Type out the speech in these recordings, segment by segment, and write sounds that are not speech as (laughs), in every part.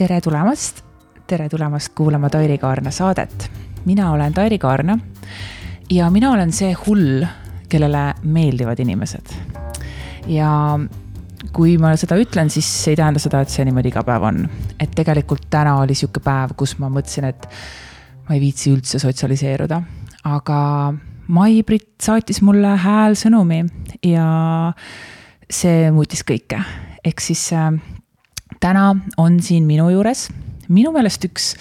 tere tulemast, tere tulemast kuulama Tairi Kaarna saadet. mina olen Tairi Kaarna ja mina olen see hull, kellele meeldivad inimesed. ja kui ma seda ütlen, siis ei tähenda seda, et see niimoodi iga päev on. et tegelikult täna oli sihuke päev, kus ma mõtlesin, et ma ei viitsi üldse sotsialiseeruda, aga Mai-Brit saatis mulle häälsõnumi ja see muutis kõike. ehk siis äh, täna on siin minu juures minu meelest üks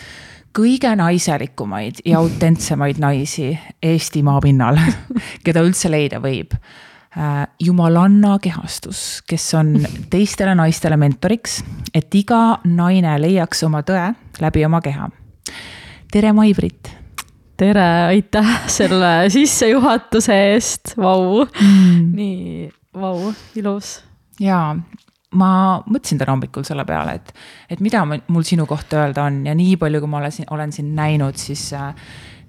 kõige naiselikumaid ja autentsemaid naisi Eesti maapinnal, (laughs) keda üldse leida võib. Äh, jumalanna kehastus, kes on teistele naistele mentoriks, et iga naine leiaks oma tõe läbi oma keha. tere, Mai-Brit tere, aitäh selle sissejuhatuse eest, vau mm., nii, vau, ilus. jaa, ma mõtlesin täna hommikul selle peale, et, et mida mul sinu kohta öelda on ja nii palju, kui ma olen, olen sind näinud, siis äh,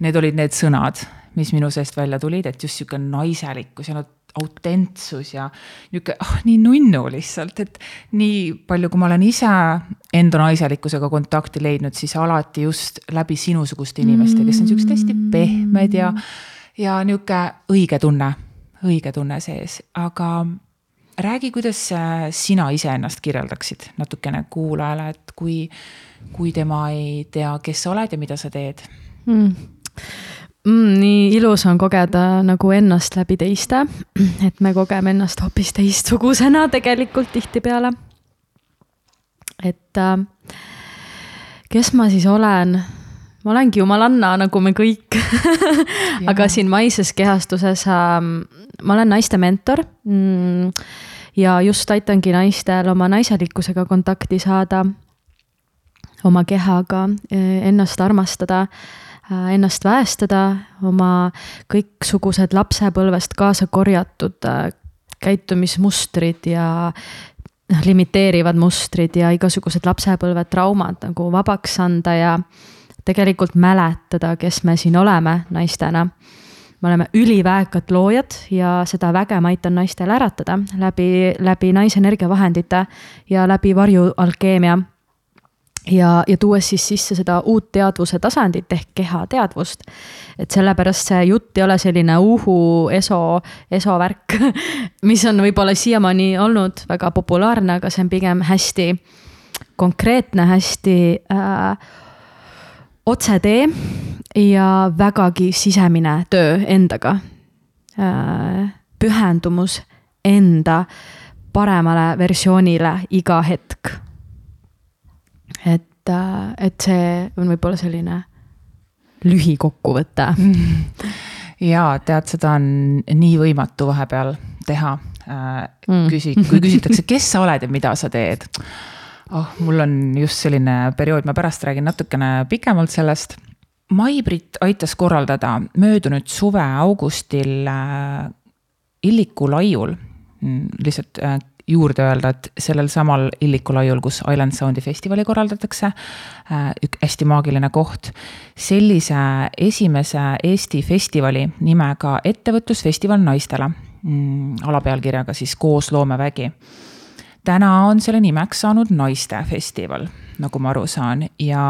need olid need sõnad, mis minu seest välja tulid, et just sihuke naiselikkus ja no autentsus ja nihuke, ah oh, nii nunnu lihtsalt, et nii palju, kui ma olen ise enda naiselikkusega kontakti leidnud, siis alati just läbi sinusuguste inimeste, kes on siuksed hästi pehmed ja, ja nihuke õige tunne, õige tunne sees, aga räägi, kuidas sina iseennast kirjeldaksid natukene kuulajale, et kui, kui tema ei tea, kes sa oled ja mida sa teed mm.? Mm, nii ilus on kogeda nagu ennast läbi teiste, et me kogeme ennast hoopis teistsugusena tegelikult tihtipeale. et äh, kes ma siis olen? ma olengi jumalanna, nagu me kõik (laughs) aga siin maises kehastuses äh, ma olen naiste mentor mm, ja just aitangi naistel oma naiselikkusega kontakti saada, oma kehaga, eh, ennast armastada, eh, ennast väestada, oma kõiksugused lapsepõlvest kaasa korjatud eh, käitumismustrid ja noh, limiteerivad mustrid ja igasugused lapsepõlve traumad nagu vabaks anda ja tegelikult mäletada, kes me siin oleme naistena me oleme üliväekad loojad ja seda väge ma aitan naistel äratada läbi, läbi naisenergiavahendite ja läbi varjualkeemia. ja, ja tuues siis sisse seda uut teadvuse tasandit ehk kehateadvust. et sellepärast see jutt ei ole selline uhu eso, eso värk, (laughs) mis on võib-olla siiamaani olnud väga populaarne, aga see on pigem hästi konkreetne, hästi äh, otsetee ja vägagi sisemine töö endaga. Äh, pühendumus enda paremale versioonile iga hetk. et, äh, et see on võib-olla selline lühikokkuvõte (laughs) ja tead, seda on nii võimatu vahepeal teha. Äh, mm. küsi, kui küsitakse, kes sa oled ja mida sa teed oh, mul on just selline periood, ma pärast räägin natukene pikemalt sellest. Mai-Brit aitas korraldada möödunud suve augustil äh, Illiku laiul, mm, lihtsalt äh, juurde öelda, et sellel samal Illiku laiul, kus Island Soundi festivali korraldatakse, äh, üks hästi maagiline koht, sellise esimese Eesti festivali nimega Ettevõtlusfestival naistele, mm, alapealkirjaga siis Koos loomevägi. Täna on selle nimeks saanud naistefestival, nagu ma aru saan ja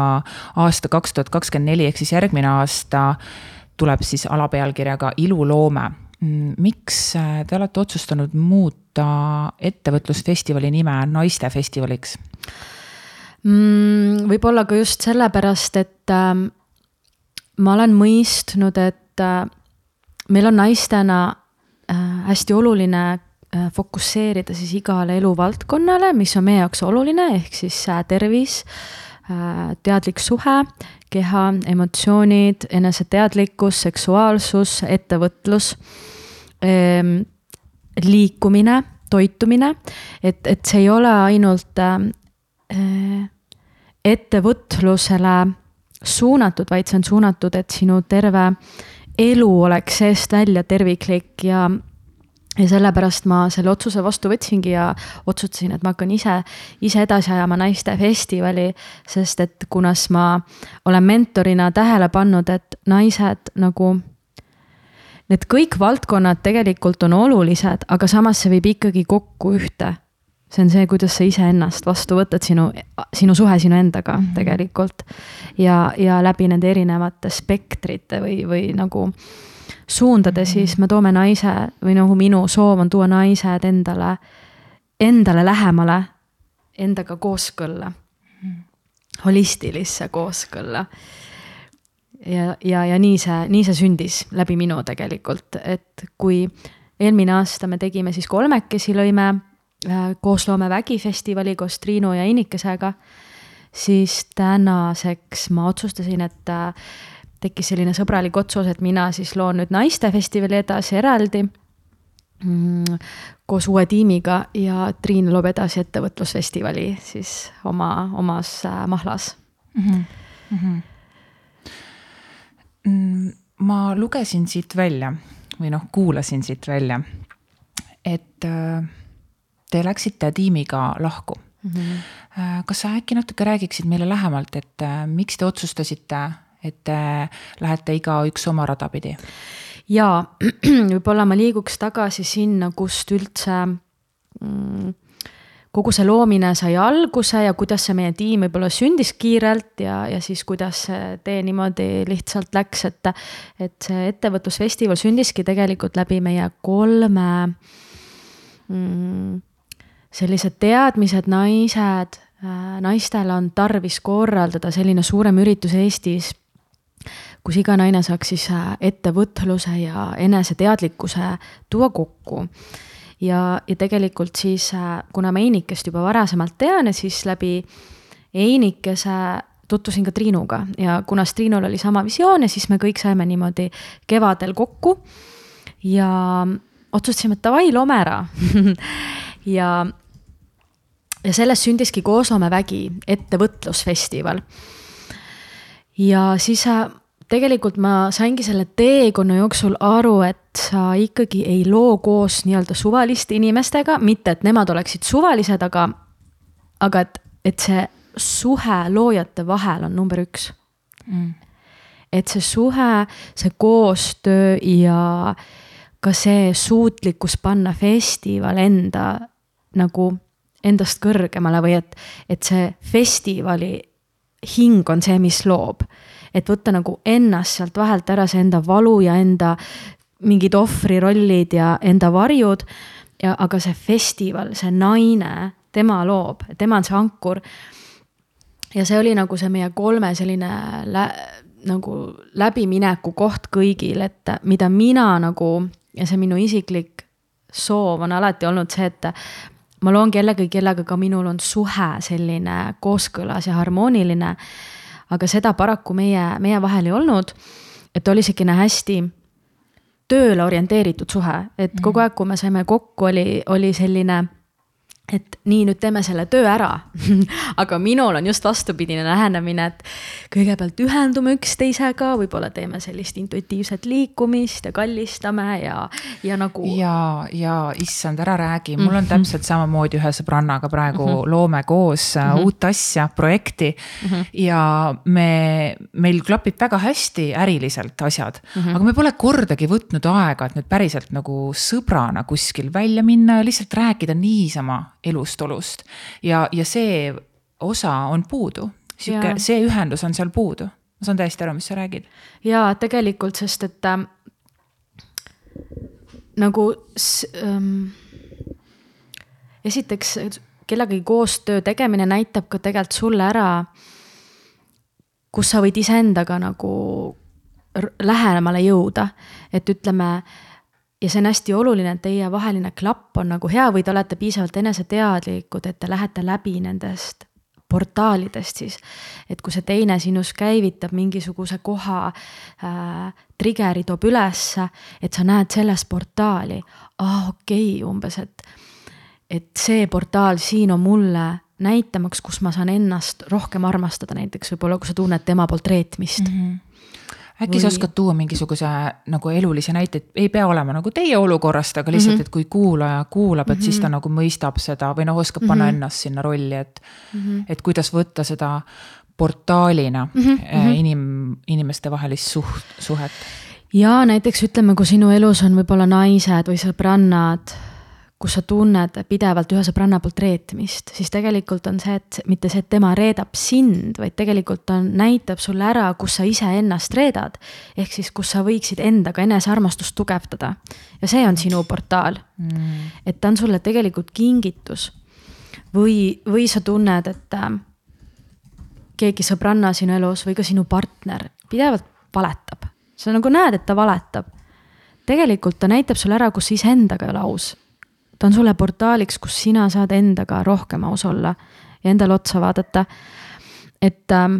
aasta kaks tuhat kakskümmend neli ehk siis järgmine aasta tuleb siis alapealkirjaga Iluloome. Miks äh, te olete otsustanud muuta ettevõtlusfestivali nime naistefestivaliks? Mm, võib-olla ka just sellepärast, et äh, ma olen mõistnud, et äh, meil on naistena äh, hästi oluline fokusseerida siis igale eluvaldkonnale, mis on meie jaoks oluline, ehk siis äh, tervis, äh, teadlik suhe, keha, emotsioonid, eneseteadlikkus, seksuaalsus, ettevõtlus, ähm, liikumine, toitumine, et, et see ei ole ainult ettevõtlusele suunatud, vaid see on suunatud, et sinu terve elu oleks seest välja terviklik ja ja sellepärast ma selle otsuse vastu võtsingi ja otsustasin, et ma hakkan ise, ise edasi ajama naistefestivali, sest et kunas ma olen mentorina tähele pannud, et naised nagu. Need kõik valdkonnad tegelikult on olulised, aga samas see viib ikkagi kokku ühte see on see, kuidas sa iseennast vastu võtad, sinu, sinu suhe sinu endaga mm -hmm. tegelikult. ja, ja läbi nende erinevate spektrite või, või nagu suundade, mhm. siis me toome naise või nagu minu soov on tuua naised endale, endale lähemale, endaga kooskõlla mm. holistilisse kooskõlla. ja, ja, ja nii see, nii see sündis läbi minu tegelikult, et kui eelmine aasta me tegime siis kolmekesi, lõime Äh, koosloome Vägifestivali koos Triinu ja Innikesega, siis tänaseks ma otsustasin, et äh, tekkis selline sõbralik otsus, et mina siis loon nüüd naistefestivali edasi eraldi mm, koos uue tiimiga ja Triin loob edasi ettevõtlusfestivali siis oma, omas äh, mahlas mhm. mm. -hmm. ma lugesin siit välja või noh, kuulasin siit välja, et äh, te läksite tiimiga lahku mm. -hmm. kas sa äkki natuke räägiksid meile lähemalt, et miks te otsustasite, et te lähete igaüks oma rada pidi? jaa, (clears throat) võib-olla ma liiguks tagasi sinna, kust üldse mm, kogu see loomine sai alguse ja kuidas see meie tiim võib-olla sündis kiirelt ja, ja siis kuidas see tee niimoodi lihtsalt läks, et, et see ettevõtlusfestival sündiski tegelikult läbi meie kolme mm, sellised teadmised, naised, äh, naistel on tarvis korraldada selline suurem üritus Eestis, kus iga naine saaks siis äh, ettevõtluse ja eneseteadlikkuse tuua kokku. ja, ja tegelikult siis, äh, kuna ma Einikest juba varasemalt tean siis läbi Einikese tutvusin ka Triinuga ja kuna Triinul oli sama visioon ja siis me kõik saime niimoodi kevadel kokku ja otsustasime, et davai, loome ära (laughs) ja ja sellest sündiski Koosloome vägi, ettevõtlusfestival. Ja siis tegelikult ma saingi selle teekonna jooksul aru, et sa ikkagi ei loo koos nii-öelda suvaliste inimestega, mitte et nemad oleksid suvalised, aga, aga et, et see suhe loojate vahel on number üks. Mm.. et see suhe, see koostöö ja ka see suutlikkus panna festival enda nagu endast kõrgemale või et, et see festivali hing on see, mis loob. et võtta nagu ennast sealt vahelt ära, see enda valu ja enda mingid ohvrirollid ja enda varjud. ja aga see festival, see naine, tema loob, tema on see ankur. ja see oli nagu see meie kolme selline lä, nagu läbimineku koht kõigil, et mida mina nagu ja see minu isiklik soov on alati olnud see, et ma loon kellegagi, kellega ka minul on suhe selline kooskõlas ja harmooniline. aga seda paraku meie, meie vahel ei olnud. et oli selline hästi tööle orienteeritud suhe, et kogu aeg, kui me saime kokku, oli, oli selline et nii, nüüd teeme selle töö ära (laughs) aga minul on just vastupidine lähenemine, et kõigepealt ühendume üksteisega, võib-olla teeme sellist intuitiivset liikumist ja kallistame ja, ja nagu. ja, ja issand, ära räägi, mul on mm -hmm. täpselt samamoodi ühe sõbrannaga praegu mm -hmm. loome koos mm -hmm. uut asja, projekti mm. -hmm. ja me, meil klapib väga hästi äriliselt asjad mm, -hmm. aga me pole kordagi võtnud aega, et nüüd päriselt nagu sõbrana kuskil välja minna ja lihtsalt rääkida niisama elust olust. ja, ja see osa on puudu, sihuke, see ühendus on seal puudu. ma saan täiesti aru, mis sa räägid. jaa, tegelikult, sest et äh, nagu ähm, esiteks kellegagi koostöö tegemine näitab ka tegelikult sulle ära, kus sa võid iseendaga nagu lähemale jõuda. et ütleme ja see on hästi oluline, et teievaheline klapp on nagu hea või te olete piisavalt eneseteadlikud, et te lähete läbi nendest portaalidest siis. et kui see teine sinus käivitab mingisuguse koha äh,, trigger'i toob ülesse, et sa näed selles portaali, aa okei okay,, umbes, et, et see portaal siin on mulle näitamaks, kus ma saan ennast rohkem armastada, näiteks võib-olla, kui sa tunned tema poolt reetmist mm. -hmm äkki või... sa oskad tuua mingisuguse nagu elulisi näiteid, ei pea olema nagu teie olukorrast, aga lihtsalt mm, -hmm. et kui kuulaja kuulab, et mm -hmm. siis ta mhm. nagu mõistab seda või noh, oskab panna mm -hmm. ennast sinna rolli, et mm. -hmm. et kuidas võtta seda portaalina mm -hmm. inim, inimestevahelist suht, suhet. ja näiteks ütleme, kui sinu elus on võib-olla naised või sõbrannad, kus sa tunned pidevalt ühe sõbranna poolt reetmist, siis tegelikult on see, et mitte see, et tema reedab sind, vaid tegelikult on, näitab sulle ära, kus sa iseennast reedad. ehk siis, kus sa võiksid endaga enesearmastust tugevdada. ja see on sinu portaal mm.. et ta on sulle tegelikult kingitus. või, või sa tunned, et äh, keegi sõbranna sinu elus või ka sinu partner pidevalt valetab. sa nagu näed, et ta valetab. tegelikult ta näitab sulle ära, kus sa iseendaga ei ole aus ta on sulle portaaliks, kus sina saad endaga rohkem aus olla ja endale otsa vaadata. et, ähm,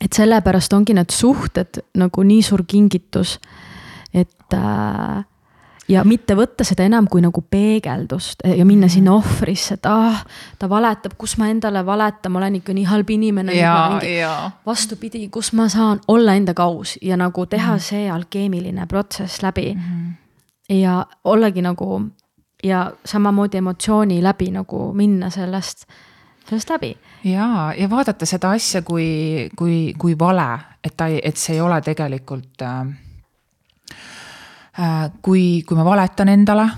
et sellepärast ongi need suhted nagu nii suur kingitus, et äh, ja mitte võtta seda enam kui nagu peegeldust ja minna sinna mhm. ohvrisse, et ah, ta valetab, kus ma endale valetan, ma olen ikka nii halb inimene. vastupidi, kus ma saan olla endaga aus ja nagu teha mm. see alkeemiline protsess läbi mm. -hmm. ja ollagi nagu ja samamoodi emotsiooni läbi nagu minna sellest, sellest läbi. ja, ja vaadata seda asja kui, kui, kui vale, et ta ei, et see ei ole tegelikult äh,. äh kui, kui ma valetan endale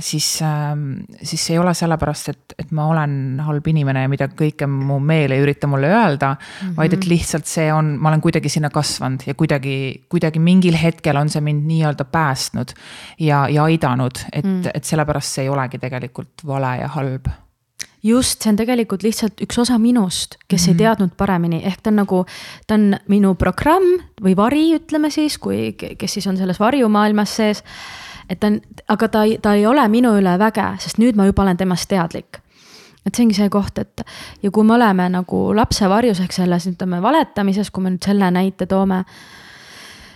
siis, ähm, siis see ei ole sellepärast, et, et ma olen halb inimene ja mida kõike mu meel ei ürita mulle öelda mm. -hmm. vaid et lihtsalt see on, ma olen kuidagi sinna kasvanud ja kuidagi, kuidagi mingil hetkel on see mind nii-öelda päästnud ja, ja aidanud, et mm., et sellepärast see ei olegi tegelikult vale ja halb just, see on tegelikult lihtsalt üks osa minust, kes mm -hmm. ei mhm. teadnud paremini, ehk ta on nagu, ta on minu programm või vari, ütleme siis, kui, kes siis on selles varjumaailmas sees et ta on, aga ta ei, ta ei ole minu üle väge, sest nüüd ma juba olen temast teadlik et see ongi see koht, et ja kui me oleme nagu lapse varjus ehk selles, ütleme valetamises, kui me nüüd selle näite toome.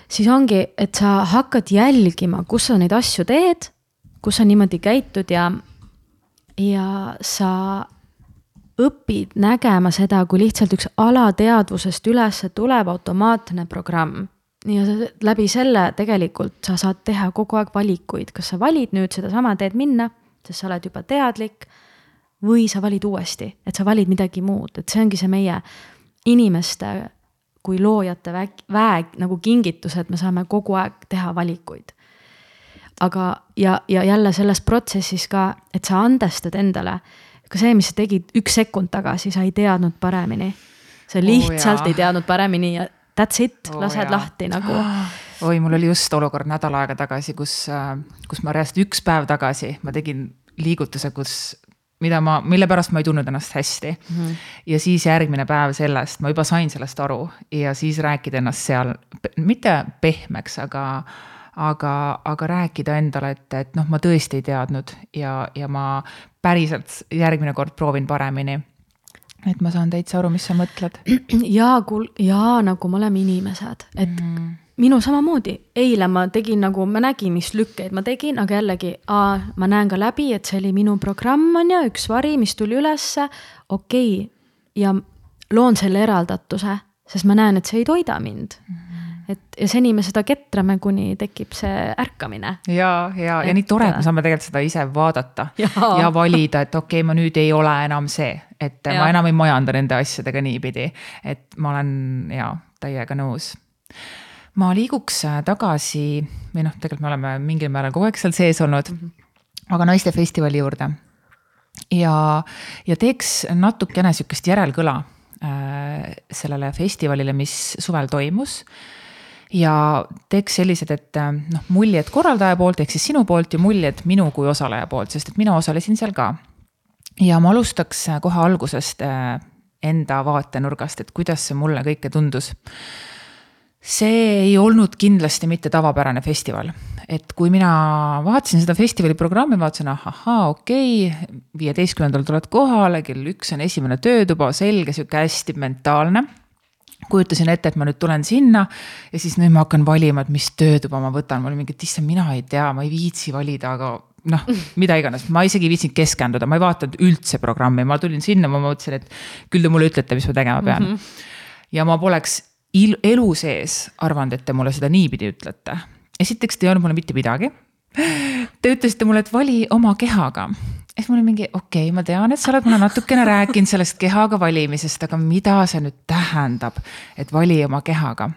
siis ongi, et sa hakkad jälgima, kus sa neid asju teed, kus sa niimoodi käitud ja, ja sa õpid nägema seda kui lihtsalt üks alateadvusest üles tulev automaatne programm ja läbi selle tegelikult sa saad teha kogu aeg valikuid, kas sa valid nüüd sedasama teed minna, sest sa oled juba teadlik. või sa valid uuesti, et sa valid midagi muud, et see ongi see meie inimeste kui loojate väg, väeg nagu kingitus, et me saame kogu aeg teha valikuid. aga, ja, ja jälle selles protsessis ka, et sa andestad endale, ka see, mis sa tegid üks sekund tagasi, sa ei teadnud paremini sa lihtsalt oh, ei teadnud paremini ja that's it oh,, lased jaa. lahti nagu. (gasps) oi, mul oli just olukord nädal aega tagasi, kus, äh, kus ma reaalselt üks päev tagasi ma tegin liigutuse, kus mida ma, mille pärast ma ei tundnud ennast hästi mm. -hmm. ja siis järgmine päev sellest, ma juba sain sellest aru ja siis rääkida ennast seal, mitte pehmeks, aga, aga, aga rääkida endale, et, et noh, ma tõesti ei teadnud ja, ja ma päriselt järgmine kord proovin paremini et ma saan täitsa aru, mis sa mõtled. (clears throat) jaa, kuul-, jaa, nagu me oleme inimesed, et mm. minu samamoodi, eile ma tegin nagu, ma nägin, mis lükkeid ma tegin, aga jällegi, ma näen ka läbi, et see oli minu programm, on ju, üks vari, mis tuli ülesse, okei okay., ja loon selle eraldatuse, sest ma näen, et see ei toida mind mm et ja seni me seda ketrame, kuni tekib see ärkamine. ja, ja, ja nii tore, et me saame tegelikult seda ise vaadata ja, ja valida, et okei okay,, ma nüüd ei ole enam see, et ja. ma enam ei majanda nende asjadega niipidi, et ma olen ja täiega nõus ma liiguks äh, tagasi või noh, tegelikult me oleme mingil määral kogu aeg seal sees olnud mm, -hmm. aga naistefestivali juurde. ja, ja teeks natukene sihukest järelkõla äh, sellele festivalile, mis suvel toimus ja teeks sellised, et äh, noh, muljed korraldaja poolt ehk siis sinu poolt ja muljed minu kui osaleja poolt, sest et mina osalesin seal ka. ja ma alustaks äh, kohe algusest äh, enda vaatenurgast, et kuidas see mulle kõike tundus. see ei olnud kindlasti mitte tavapärane festival, et kui mina vaatasin seda festivali programmi, vaatasin, ahahaa, okei okay,, viieteistkümnendal tuled kohale, kell üks on esimene töötuba, selge, sihuke hästi mentaalne kujutasin ette, et ma nüüd tulen sinna ja siis nüüd ma hakkan valima, et mis töötuba ma võtan, ma olin mingi, et issand, mina ei tea, ma ei viitsi valida, aga noh, mida iganes, ma isegi ei viitsinud keskenduda, ma ei vaadanud üldse programmi, ma tulin sinna, ma mõtlesin, et küll te mulle ütlete, mis ma tegema pean mm. -hmm. ja ma poleks elu sees arvanud, et te mulle seda niipidi ütlete. esiteks, te ei öelnud mulle mitte midagi. Te ütlesite mulle, et vali oma kehaga siis mul oli mingi, okei okay,, ma tean, et sa oled mulle natukene rääkinud sellest kehaga valimisest, aga mida see nüüd tähendab, et vali oma kehaga.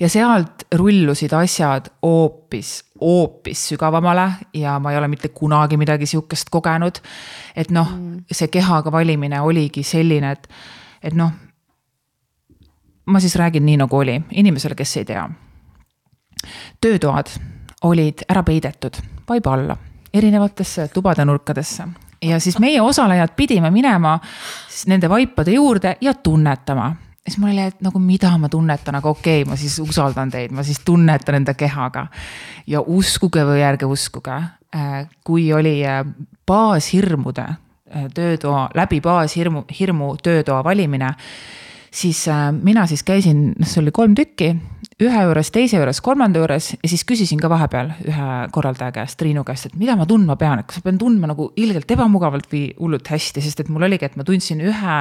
ja sealt rullusid asjad hoopis, hoopis sügavamale ja ma ei ole mitte kunagi midagi sihukest kogenud. et noh mm., see kehaga valimine oligi selline, et, et noh. ma siis räägin nii nagu oli, inimesele, kes ei tea. töötoad olid ära peidetud vaiba alla, erinevatesse tubade nurkadesse ja siis meie osalejad pidime minema nende vaipade juurde ja tunnetama siis mul oli, et nagu mida ma tunnetan, aga okei okay,, ma siis usaldan teid, ma siis tunnetan enda kehaga. ja uskuge või ärge uskuge, äh, kui oli äh, baashirmude äh, töötoa, läbi baashirmu, hirmu töötoa valimine, siis mina siis käisin, noh, see oli kolm tükki, ühe juures, teise juures, kolmanda juures ja siis küsisin ka vahepeal ühe korraldaja käest, Triinu käest, et mida ma tundma pean, et kas ma pean tundma nagu ilgelt ebamugavalt või hullult hästi, sest et mul oligi, et ma tundsin ühe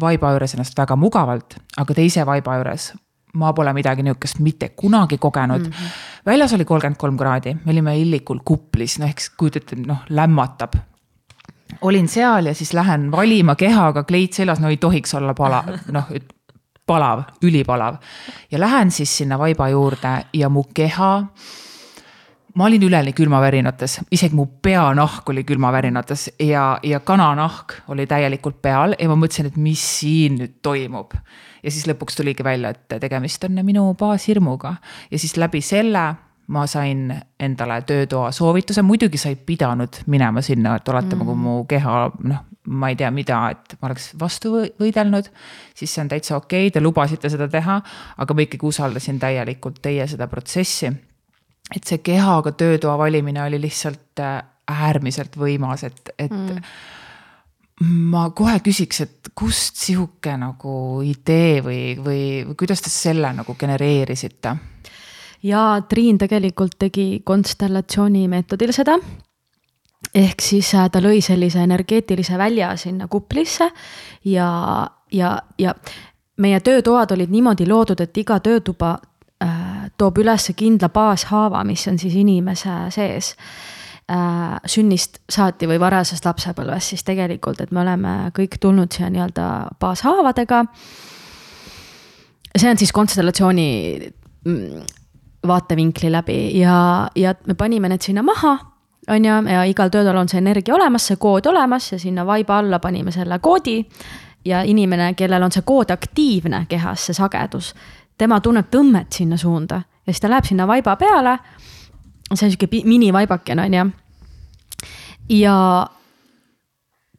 vaiba juures ennast väga mugavalt, aga teise vaiba juures ma pole midagi nihukest mitte kunagi kogenud mm. -hmm. väljas oli kolmkümmend kolm kraadi, me olime Illikul kuplis, no ehk kujutate, noh lämmatab. olin seal ja siis lähen valima kehaga, kleit seljas, no ei tohiks olla pala, (laughs) noh palav, ülipalav. ja lähen siis sinna vaiba juurde ja mu keha ma olin üleni külmavärinates, isegi mu peanahk oli külmavärinates ja, ja kananahk oli täielikult peal ja ma mõtlesin, et mis siin nüüd toimub. ja siis lõpuks tuligi välja, et tegemist on minu baashirmuga ja siis läbi selle ma sain endale töötoa soovituse, muidugi sa ei pidanud minema sinna, et oletama mm., kui mu keha noh, ma ei tea, mida, et ma oleks vastu võidelnud. siis see on täitsa okei okay,, te lubasite seda teha, aga ma ikkagi usaldasin täielikult teie seda protsessi et see kehaga töötoa valimine oli lihtsalt äh, äärmiselt võimas, et, et mm. ma kohe küsiks, et kust sihuke nagu idee või, või, või kuidas te selle nagu genereerisite? Ja Triin tegelikult tegi konstellatsiooni meetodil seda. ehk siis äh, ta lõi sellise energeetilise välja sinna kuplisse ja, ja, ja meie töötoad olid niimoodi loodud, et iga töötuba Äh, toob üles kindla baashaava, mis on siis inimese sees äh, sünnist saati või varasest lapsepõlvest, siis tegelikult, et me oleme kõik tulnud siia nii-öelda baashaavadega. see on siis konstellatsiooni mm, vaatevinkli läbi ja, ja me panime need sinna maha, on ju, ja igal töötal on see energia olemas, see kood olemas ja sinna vaiba alla panime selle koodi. ja inimene, kellel on see kood aktiivne kehas, see sagedus tema tunneb tõmmet sinna suunda ja siis ta läheb sinna vaiba peale. see on sihuke minivaibakene, on ju. ja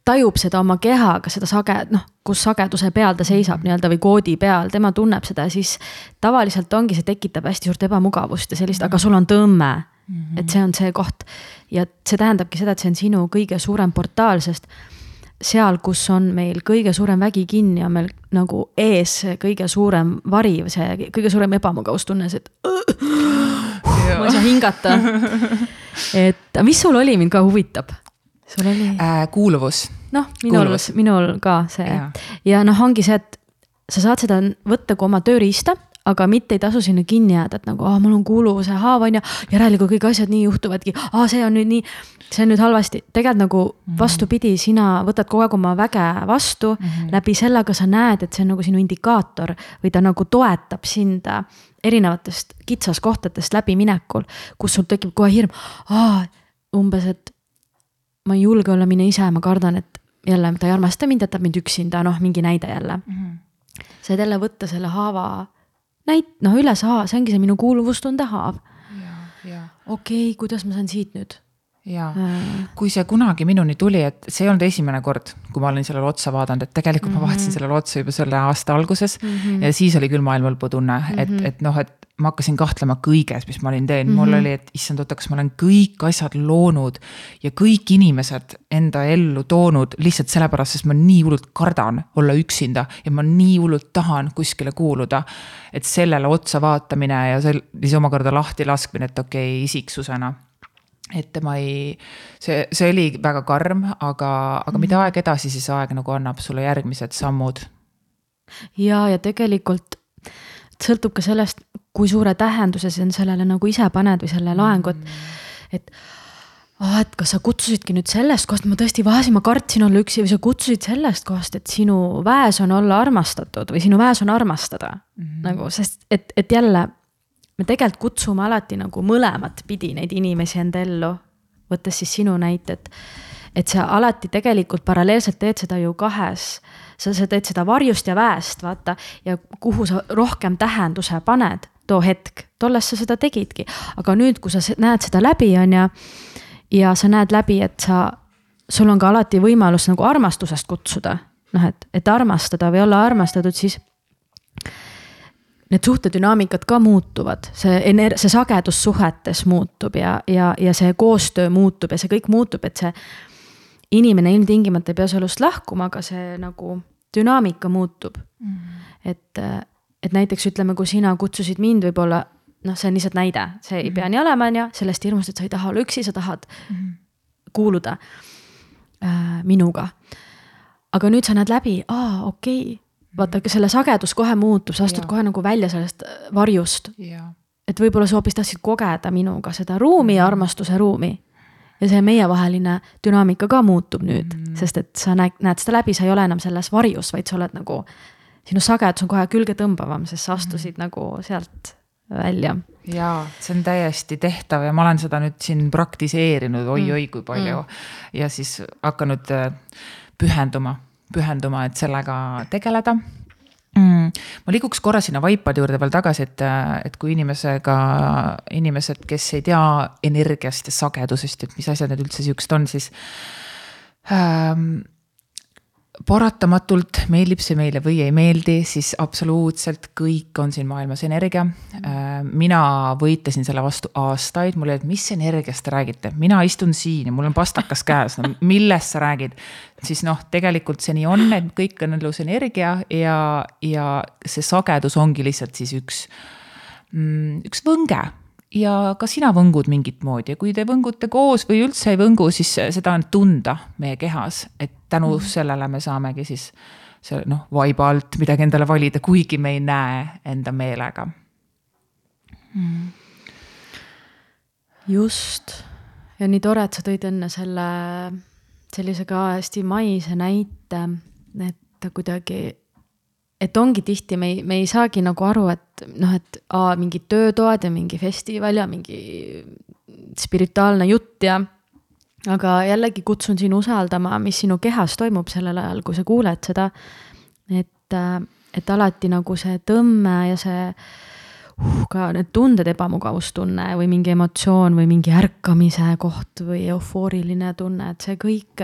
tajub seda oma kehaga, seda sage-, noh, kus sageduse peal ta seisab nii-öelda või koodi peal, tema tunneb seda ja siis tavaliselt ongi, see tekitab hästi suurt ebamugavust ja sellist, aga sul on tõmme mm. -hmm. et see on see koht ja see tähendabki seda, et see on sinu kõige suurem portaal, sest seal, kus on meil kõige suurem vägi kinni, on meil nagu ees kõige suurem vari, see kõige suurem ebamugavustunne, see, et ma ei saa hingata. (laughs) et mis sul oli, mind ka huvitab? Sul oli äh,? kuuluvus. noh, minul, minul ka see ja, ja noh, ongi see, et sa saad seda võtta kui oma tööriista aga mitte ei tasu sinna kinni jääda, et nagu, aa, mul on kuuluvuse haav on ju, järelikult kõik asjad nii juhtuvadki, aa, see on nüüd nii, see on nüüd halvasti. tegelikult nagu mm -hmm. vastupidi, sina võtad kogu aeg oma väge vastu mm, -hmm. läbi sellega sa näed, et see on nagu sinu indikaator või ta nagu toetab sind erinevatest kitsaskohtadest läbiminekul, kus sul tekib kohe hirm, aa, umbes, et ma ei julge olla mina ise, ma kardan, et jälle ta ei armasta mind, jätab mind üksinda, noh, mingi näide jälle mm. -hmm. saad jälle võtta selle haava näit-, noh, üles see ongi see minu kuuluvustunde haav. okei okay,, kuidas ma saan siit nüüd? Ja kui see kunagi minuni tuli, et see ei olnud esimene kord, kui ma olin sellele otsa vaadanud, et tegelikult mm -hmm. ma vaatasin sellele otsa juba selle aasta alguses mm. -hmm. ja siis oli küll maailmalõpu tunne mm, -hmm. et, et noh, et ma hakkasin kahtlema kõiges, mis ma olin teinud mm, -hmm. mul mhm. oli, et issand, oota, kas ma olen kõik asjad loonud ja kõik inimesed enda ellu toonud lihtsalt sellepärast, sest ma nii hullult kardan olla üksinda ja ma nii hullult tahan kuskile kuuluda. et sellele otsa vaatamine ja sel-, siis omakorda lahti laskmine, et okei okay,, isiksusena et ma ei, see, see oli väga karm, aga, aga mida mhm. aeg edasi, siis aeg nagu annab sulle järgmised sammud. ja, ja tegelikult sõltub ka sellest, kui suure tähenduse sa sellele nagu ise paned või selle loengut. et ah, et kas sa kutsusidki nüüd sellest kohast, ma tõesti vahesin, ma kartsin olla üksi või sa kutsusid sellest kohast, et sinu väes on olla armastatud või sinu väes on armastada mm. -hmm. nagu, sest et, et jälle me tegelikult kutsume alati nagu mõlemat pidi neid inimesi enda ellu. võttes siis sinu näite, et, sa alati tegelikult paralleelselt teed seda ju kahes. sa, sa teed seda varjust ja väest, vaata, ja kuhu sa rohkem tähenduse paned too hetk, tollest sa seda tegidki. aga nüüd, kui sa näed seda läbi, on ju ja sa näed läbi, et sa, sul on ka alati võimalus nagu armastusest kutsuda. noh, et, et armastada või olla armastatud, siis need suhtedünaamikad ka muutuvad, see ener-, see sagedus suhetes muutub ja, ja, ja see koostöö muutub ja see kõik muutub, et see inimene ilmtingimata ei pea su elust lahkuma, aga see nagu dünaamika muutub mm. -hmm. et, et näiteks ütleme, kui sina kutsusid mind võib-olla noh, see on lihtsalt näide, see ei mm -hmm. pea nii olema, on ju, sellest hirmust, et sa ei taha olla üksi, sa tahad mm -hmm. kuuluda äh, minuga. aga nüüd sa näed läbi, aa, okei okay. Vaata, selle sagedus kohe muutub, sa astud ja. kohe nagu välja sellest äh, varjust. et võib-olla sa hoopis tahtsid kogeda minuga seda ruumi ja mhm. armastuse ruumi. ja see meievaheline dünaamika ka muutub nüüd mm, -hmm. sest et sa näed, näed seda läbi, sa ei ole enam selles varjus, vaid sa oled nagu sinu sagedus on kohe külgetõmbavam, sest sa astusid mm -hmm. nagu sealt välja. jaa, see on täiesti tehtav ja ma olen seda nüüd siin praktiseerinud oi-oi mm. kui palju mm. ja siis hakanud äh, pühenduma, pühenduma, et sellega tegeleda. Mm.. ma liiguks korra sinna vaipade juurde veel tagasi, et, et kui inimesega, inimesed, kes ei tea energiast ja sagedusest, et mis asjad need üldse siuksed on, siis ähm, paratamatult meeldib see meile või ei meeldi, siis absoluutselt kõik on siin maailmas energia. Äh, mina võitlesin selle vastu aastaid, mul oli, et mis energiast te räägite, mina istun siin ja mul on pastakas käes, no millest sa räägid. siis noh, tegelikult see nii on, et kõik on elus energia ja, ja see sagedus ongi lihtsalt siis üks, mm, üks võnge ja ka sina võngud mingit moodi. Ja kui te võngute koos või üldse ei võngu, siis seda on tunda meie kehas, et tänu mm. sellele me saamegi siis see noh, vaiba alt midagi endale valida, kuigi me ei näe enda meelega. Mm.. just. Ja nii tore, et sa tõid enne selle sellise ka hästi maise näite, et kuidagi et ongi tihti, me ei, me ei saagi nagu aru, et noh, et aa, mingid töötoad ja mingi festival ja mingi spirituaalne jutt ja. aga jällegi kutsun sind usaldama, mis sinu kehas toimub sellel ajal, kui sa kuuled seda. et, et alati nagu see tõmme ja see uh, ka need tunded, ebamugavustunne või mingi emotsioon või mingi ärkamise koht või eufooriline tunne, et see kõik,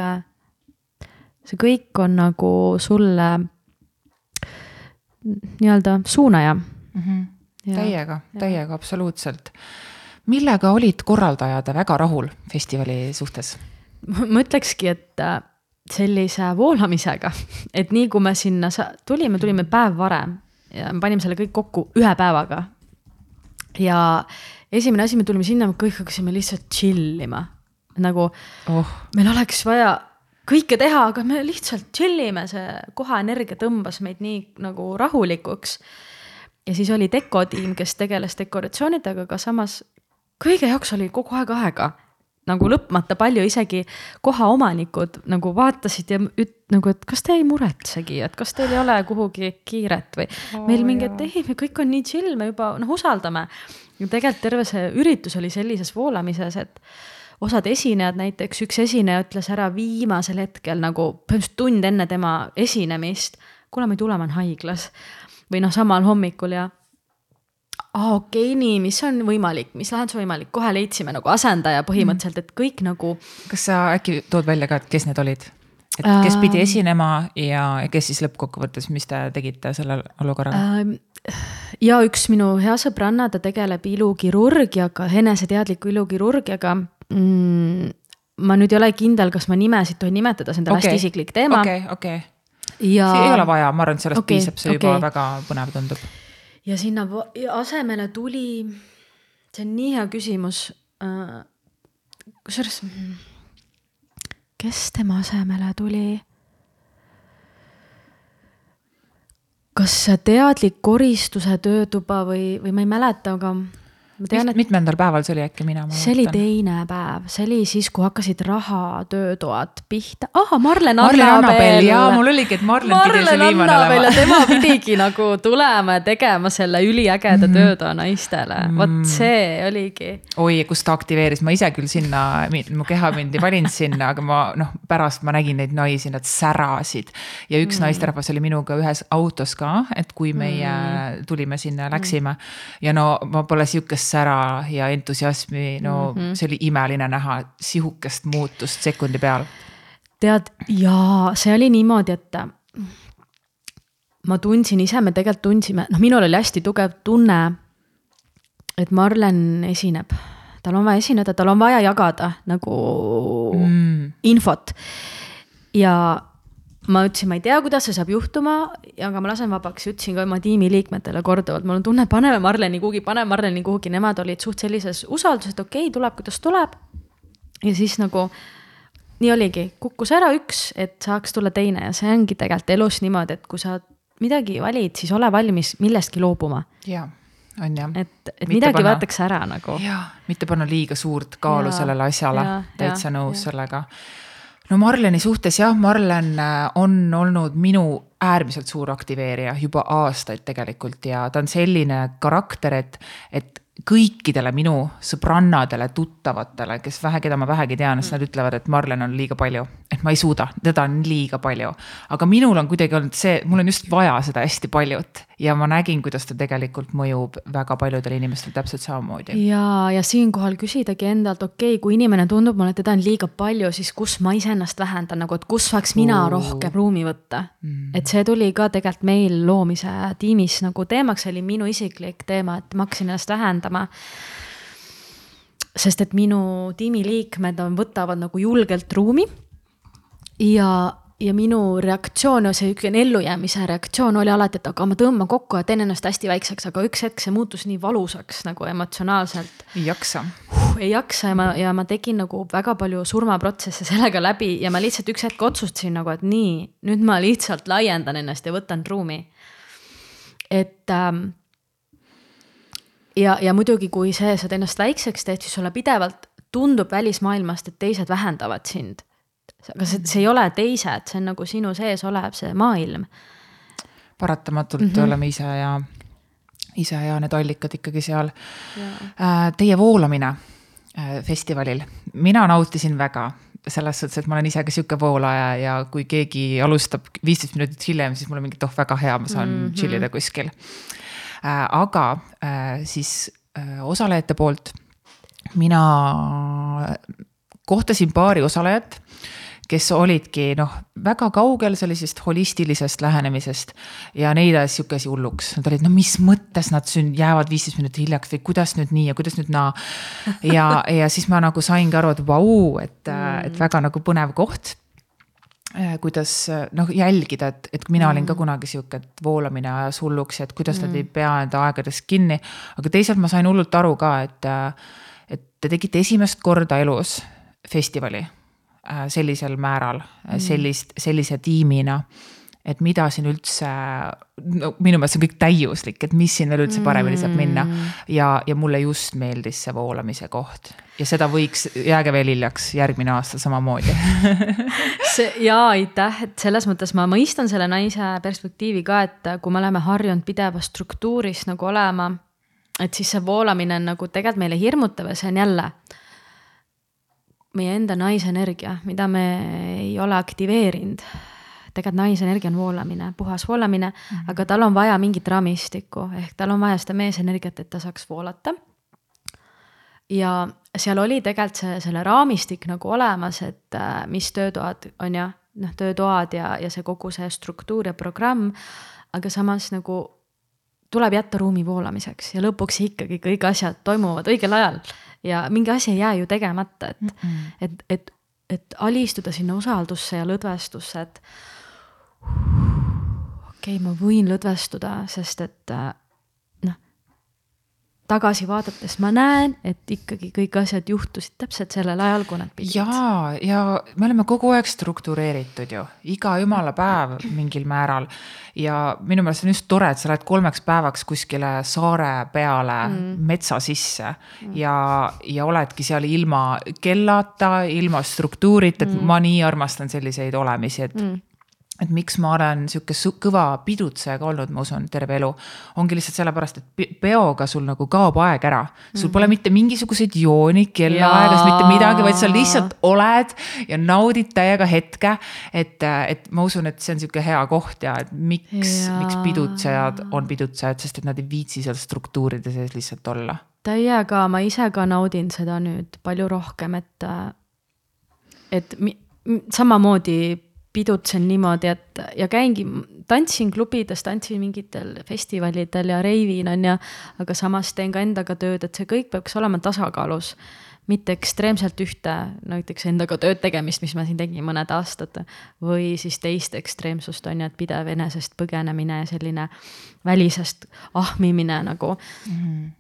see kõik on nagu sulle nii-öelda suunaja mm. -hmm. Täiega, täiega, absoluutselt. millega olid korraldajad väga rahul festivali suhtes? ma ütlekski, et äh, sellise voolamisega, et nii kui me sinna tulime, tulime päev varem ja me panime selle kõik kokku ühe päevaga. ja esimene asi, me tulime sinna, me kõik hakkasime lihtsalt chill ima, nagu oh. meil oleks vaja kõike teha, aga me lihtsalt chill ime, see koha energia tõmbas meid nii nagu rahulikuks. ja siis oli dekotiim, kes tegeles dekoratsioonidega, aga samas kõige jaoks oli kogu aeg aega nagu lõpmata palju, isegi kohaomanikud nagu vaatasid ja üt-, nagu, et kas te ei muretsegi, et kas teil ei ole kuhugi kiiret või oh, meil mingi, et ei, me kõik on nii chill, me juba noh, usaldame. ja tegelikult terve see üritus oli sellises voolamises, et osad esinejad, näiteks üks esineja ütles ära viimasel hetkel nagu põhimõtteliselt tund enne tema esinemist. kuule, ma ei tule, ma olen haiglas. või noh, samal hommikul ja aa, okei okay,, nii, mis on võimalik, mis lahendus võimalik, kohe leidsime nagu asendaja põhimõtteliselt, et kõik nagu. kas sa äkki tood välja ka, et kes need olid? et kes pidi esinema ja kes siis lõppkokkuvõttes, mis te tegite sellel olukorral äh,? ja üks minu hea sõbranna, ta tegeleb ilukirurgiaga, eneseteadliku ilukirurgiaga mm,. ma nüüd ei ole kindel, kas ma nimesid tohin nimetada, see on tal okay. hästi isiklik teema. okei okay,, okei okay. ja.... ei ole vaja, ma arvan, et sellest okay, piisab, see okay. juba väga põnev tundub. ja sinna asemele tuli, see on nii hea küsimus uh,. kusjuures, kes tema asemele tuli? kas teadlik koristuse töötuba või, või ma ei mäleta, aga ma tean, et mitmendal päeval see oli äkki mina? see oli teine päev, see oli siis, kui hakkasid rahatöötoad pihta. ah, Marlen Annabel. jaa, mul oligi, et Marlen, Marlen pidi see viimane olema. tema pidigi nagu tulema ja tegema selle üliägeda mhm. töötoa naistele mm., vot see oligi. oi, kus ta aktiveeris, ma ise küll sinna, mu keha mind ei valinud sinna, aga ma noh, pärast ma nägin neid naisi, nad särasid. ja üks mm. naisterahvas oli minuga ühes autos ka, et kui meie mm. tulime sinna, läksime ja no ma pole sihukest sära ja entusiasmi, no mm -hmm. see oli imeline näha, sihukest muutust sekundi peal. tead, jaa, see oli niimoodi, et ma tundsin ise, me tegelikult tundsime, noh, minul oli hästi tugev tunne, et Marlen esineb, tal on vaja esineda, tal on vaja jagada nagu mm. infot. ja ma ütlesin, ma ei tea, kuidas see saab juhtuma, aga ma lasen vabaks ütlesin ka oma tiimiliikmetele korduvalt, mul on tunne, paneme Marleni kuhugi, paneme Marleni kuhugi, nemad olid suht sellises usalduses, et okei okay,, tuleb, kuidas tuleb. ja siis nagu nii oligi, kukkus ära üks, et saaks tulla teine ja see ongi tegelikult elus niimoodi, et kui sa midagi valid, siis ole valmis millestki loobuma. jaa on jah. et, et mitte midagi panna, võetakse ära nagu. jaa, mitte panna liiga suurt kaalu ja, sellele asjale, täitsa nõus ja. sellega no Marleni suhtes jah, Marlen äh, on olnud minu äärmiselt suur aktiveerija juba aastaid tegelikult ja ta on selline karakter, et, et kõikidele minu sõbrannadele, tuttavatele, kes vähe, keda ma vähegi tean, siis nad ütlevad, et Marlen on liiga palju. et ma ei suuda, teda on liiga palju. aga minul on kuidagi olnud see, mul on just vaja seda hästi paljut ja ma nägin, kuidas ta tegelikult mõjub väga paljudele inimestele täpselt samamoodi. ja, ja siinkohal küsidagi endalt, okei okay,, kui inimene tundub mulle, et teda on liiga palju, siis kus ma iseennast vähendan nagu, et kus saaks mina rohkem ruumi võtta mm.. et see tuli ka tegelikult meil loomise tiimis nagu teemaks, oli minu isiklik teema, et ma hakkasin ennast vähendama sest et minu tiimiliikmed on, võtavad nagu julgelt ruumi. ja ja minu reaktsioon, see niisugune ellujäämise reaktsioon oli alati, et aga ma tõmban kokku ja teen ennast hästi väikseks, aga üks hetk see muutus nii valusaks nagu emotsionaalselt. ei jaksa uh,. ei jaksa ja ma, ja ma tegin nagu väga palju surmaprotsesse sellega läbi ja ma lihtsalt üks hetk otsustasin nagu, et nii, nüüd ma lihtsalt laiendan ennast ja võtan ruumi. et ähm, ja, ja muidugi, kui see, sa ennast väikseks teed, siis sulle pidevalt tundub välismaailmast, et teised vähendavad sind aga see, see ei ole teised, see on nagu sinu sees olev see maailm. paratamatult mm -hmm. oleme ise ja, ise ja need allikad ikkagi seal. Äh, teie voolamine äh, festivalil, mina nautisin väga selles suhtes, et ma olen ise ka sihuke voolaja ja kui keegi alustab viisteist minutit hiljem, siis mul on mingi, et oh, väga hea, ma saan mm -hmm. chill ida kuskil. Äh, aga siis osalejate poolt mina kohtasin paari osalejat kes olidki noh, väga kaugel sellisest holistilisest lähenemisest ja neid ajas sihuke asi hulluks. Nad olid, no mis mõttes nad sünd-, jäävad viisteist minutit hiljaks või kuidas nüüd nii ja kuidas nüüd naa. ja, ja siis ma nagu saingi aru, et vau, et mm., et väga nagu põnev koht kuidas noh, jälgida, et, et mina mm. olin ka mm. kunagi sihuke, et voolamine ajas hulluks ja et kuidas mm. nad ei pea enda aegadest kinni. aga teisalt ma sain hullult aru ka, et, et te tegite esimest korda elus festivali sellisel määral mm., sellist, sellise tiimina. et mida siin üldse, no minu meelest see on kõik täiuslik, et mis siin veel üldse paremini saab minna. Mm. ja, ja mulle just meeldis see voolamise koht ja seda võiks, jääge veel hiljaks järgmine aasta samamoodi (laughs) see jaa, aitäh, et selles mõttes ma mõistan selle naise perspektiivi ka, et kui me oleme harjunud pidevas struktuuris nagu olema, et siis see voolamine on nagu tegelikult meile hirmutav ja see on jälle meie enda naisenergia, mida me ei ole aktiveerinud. tegelikult naisenergia on voolamine, puhas voolamine mm, -hmm. aga tal on vaja mingit raamistikku, ehk tal on vaja seda meesenergiat, et ta saaks voolata. ja seal oli tegelikult see, selle raamistik nagu olemas, et äh, mis töötoad on ju, noh, töötoad ja, ja see kogu see struktuur ja programm, aga samas nagu tuleb jätta ruumi voolamiseks ja lõpuks ikkagi kõik asjad toimuvad õigel ajal ja mingi asi ei jää ju tegemata, et mm, -mm. et, et, et alistuda sinna usaldusse ja lõdvestusse, et okei okay,, ma võin lõdvestuda, sest et noh, tagasi vaadates ma näen, et ikkagi kõik asjad juhtusid täpselt sellel ajal, kui nad pidid. ja, ja me oleme kogu aeg struktureeritud ju, iga jumala päev mingil määral. ja minu meelest on just tore, et sa lähed kolmeks päevaks kuskile saare peale mm. metsa sisse mm. ja, ja oledki seal ilma kellata, ilma struktuurita, et mm. ma nii armastan selliseid olemisi, et mm et miks ma olen sihuke kõva pidutseja ka olnud, ma usun, terve elu. ongi lihtsalt sellepärast, et peoga sul nagu kaob aeg ära. sul pole mitte mingisuguseid jooni, kellaaegas, mitte midagi, vaid sa lihtsalt oled ja naudid täiega hetke. et, et ma usun, et see on sihuke hea koht ja et miks, miks pidutsejad on pidutsejad, sest et nad ei viitsi seal struktuuride sees lihtsalt olla. täiega, ma ise ka naudin seda nüüd palju rohkem, et, et samamoodi pidutsen niimoodi, et ja käingi, tantsin klubides, tantsin mingitel festivalidel ja reivin, on ju, aga samas teen ka endaga tööd, et see kõik peaks olema tasakaalus. mitte ekstreemselt ühte, näiteks endaga tööd tegemist, mis ma siin tegin mõned aastad, või siis teist ekstreemsust, on ju, et pidev enesest põgenemine ja selline välisest ahmimine nagu mm. -hmm.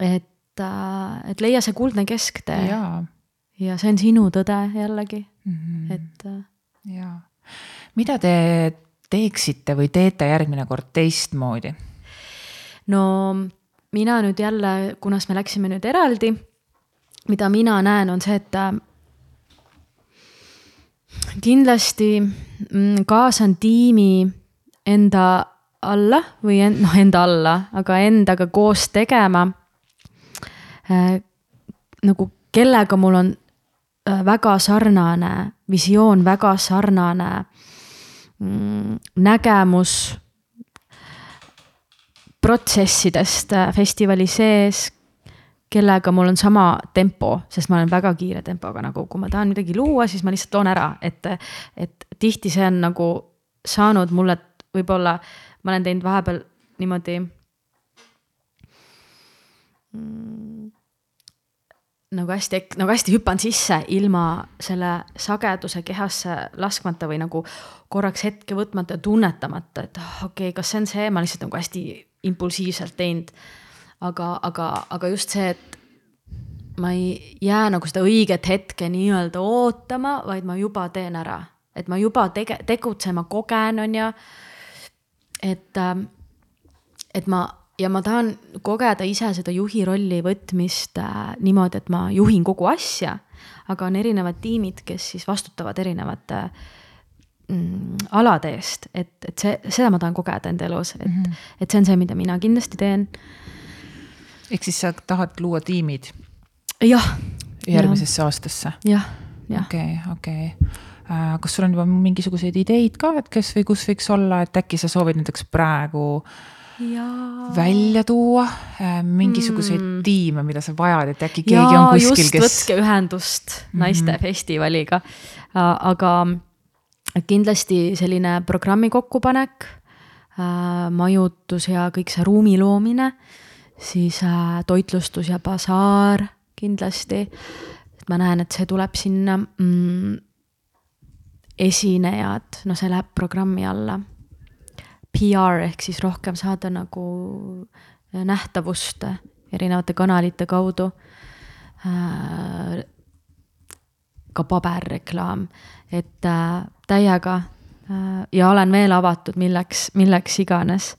et, äh, et leia see kuldne kesktee. ja see on sinu tõde jällegi mm, -hmm. et äh, jaa, mida te teeksite või teete järgmine kord teistmoodi? no mina nüüd jälle, kunas me läksime nüüd eraldi, mida mina näen, on see, et äh, kindlasti mm, kaasan tiimi enda alla või en, noh, enda alla, aga endaga koos tegema äh,. nagu kellega mul on äh, väga sarnane visioon, väga sarnane nägemus protsessidest äh, festivali sees, kellega mul on sama tempo, sest ma olen väga kiire tempoga nagu, kui ma tahan midagi luua, siis ma lihtsalt loon ära, et, et tihti see on nagu saanud mulle võib-olla, ma olen teinud vahepeal niimoodi mm, nagu hästi, nagu hästi hüppan sisse ilma selle sageduse kehasse laskmata või nagu korraks hetke võtmata ja tunnetamata, et oh, okei okay,, kas see on see, ma lihtsalt nagu hästi impulsiivselt teinud. aga, aga, aga just see, et ma ei jää nagu seda õiget hetke nii-öelda ootama, vaid ma juba teen ära, et ma juba tege-, tegutsema kogen, on ju. et, ähm, et ma ja ma tahan kogeda ise seda juhi rolli võtmist äh, niimoodi, et ma juhin kogu asja, aga on erinevad tiimid, kes siis vastutavad erinevate mm, alade eest, et, et see, seda ma tahan kogeda enda elus, et mm, -hmm. et see on see, mida mina kindlasti teen. ehk siis sa tahad luua tiimid? jah. järgmisesse ja. aastasse? jah, jah. okei okay,, okei okay äh, kas sul on juba mingisuguseid ideid ka, et kes või kus võiks olla, et äkki sa soovid näiteks praegu ja... välja tuua äh, mingisuguseid mm. tiime, mida sa vajad, et äkki keegi ja, on kuskil, kes. võtke ühendust naistefestivaliga mhm. mm, -hmm. aga kindlasti selline programmi kokkupanek, äh, majutus ja kõik see ruumi loomine, siis äh, toitlustus ja basaar kindlasti. ma näen, et see tuleb sinna mm, esinejad, no see läheb programmi alla PR ehk siis rohkem saada nagu äh, nähtavust erinevate kanalite kaudu. Äh, ka paberreklaam, et äh, täiega ja olen veel avatud milleks, milleks iganes.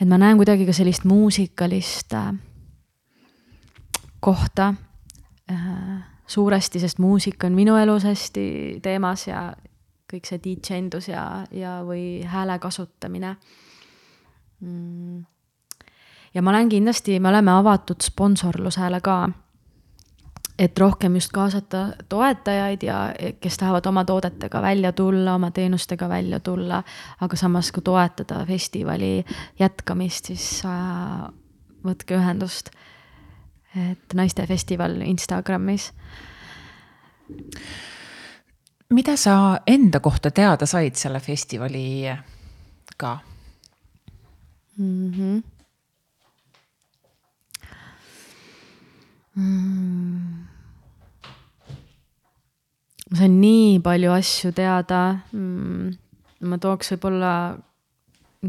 et ma näen kuidagi ka sellist muusikalist kohta suuresti, sest muusika on minu elus hästi teemas ja, kõik see DJ-ndus ja, ja, või hääle kasutamine mm.. ja ma olen kindlasti, me oleme avatud sponsorlusele ka. et rohkem just kaasata toetajaid ja kes tahavad oma toodetega välja tulla, oma teenustega välja tulla, aga samas ka toetada festivali jätkamist, siis äh, võtke ühendust. et naistefestival Instagramis mida sa enda kohta teada said selle festivaliga mm? -hmm. Mm. ma sain nii palju asju teada mm.. ma tooks võib-olla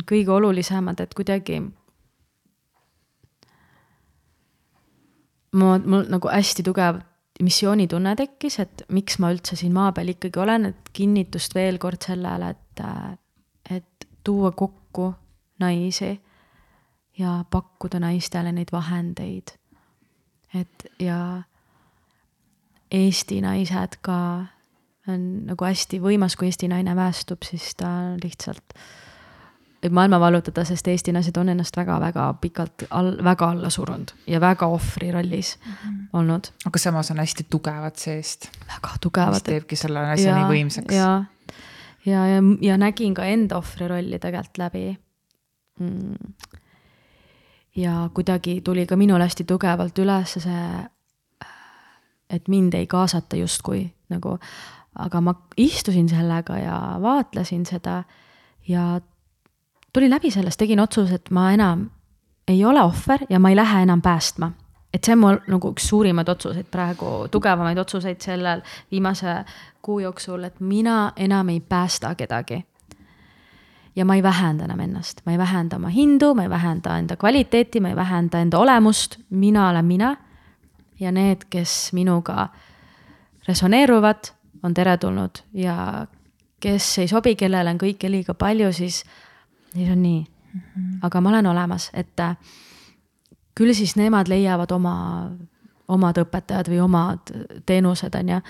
kõige olulisemad, et kuidagi. ma, mul nagu hästi tugev missioonitunne tekkis, et miks ma üldse siin maa peal ikkagi olen, et kinnitust veel kord sellele, et, et tuua kokku naisi ja pakkuda naistele neid vahendeid. et ja Eesti naised ka on nagu hästi võimas, kui Eesti naine päästub, siis ta lihtsalt võib maailma vallutada, sest Eesti naised on ennast väga-väga pikalt all, väga alla surunud ja väga ohvri rollis mm -hmm. olnud. aga samas on hästi tugevad seest. väga tugevad. mis teebki selle asja ja, nii võimsaks. ja, ja, ja, ja nägin ka enda ohvri rolli tegelikult läbi mm ja kuidagi tuli ka minul hästi tugevalt üles see, et mind ei kaasata justkui nagu, aga ma istusin sellega ja vaatlesin seda ja tulin läbi sellest, tegin otsuse, et ma enam ei ole ohver ja ma ei lähe enam päästma. et see on mul nagu üks suurimaid otsuseid praegu, tugevamaid otsuseid sellel viimase kuu jooksul, et mina enam ei päästa kedagi ja ma ei vähenda enam ennast, ma ei vähenda oma hindu, ma ei vähenda enda kvaliteeti, ma ei vähenda enda olemust, mina olen mina. ja need, kes minuga resoneeruvad, on teretulnud ja kes ei sobi, kellel on kõike liiga palju, siis, siis on nii mm. -hmm. aga ma olen olemas, et äh, küll siis nemad leiavad oma, omad õpetajad või omad teenused, on ju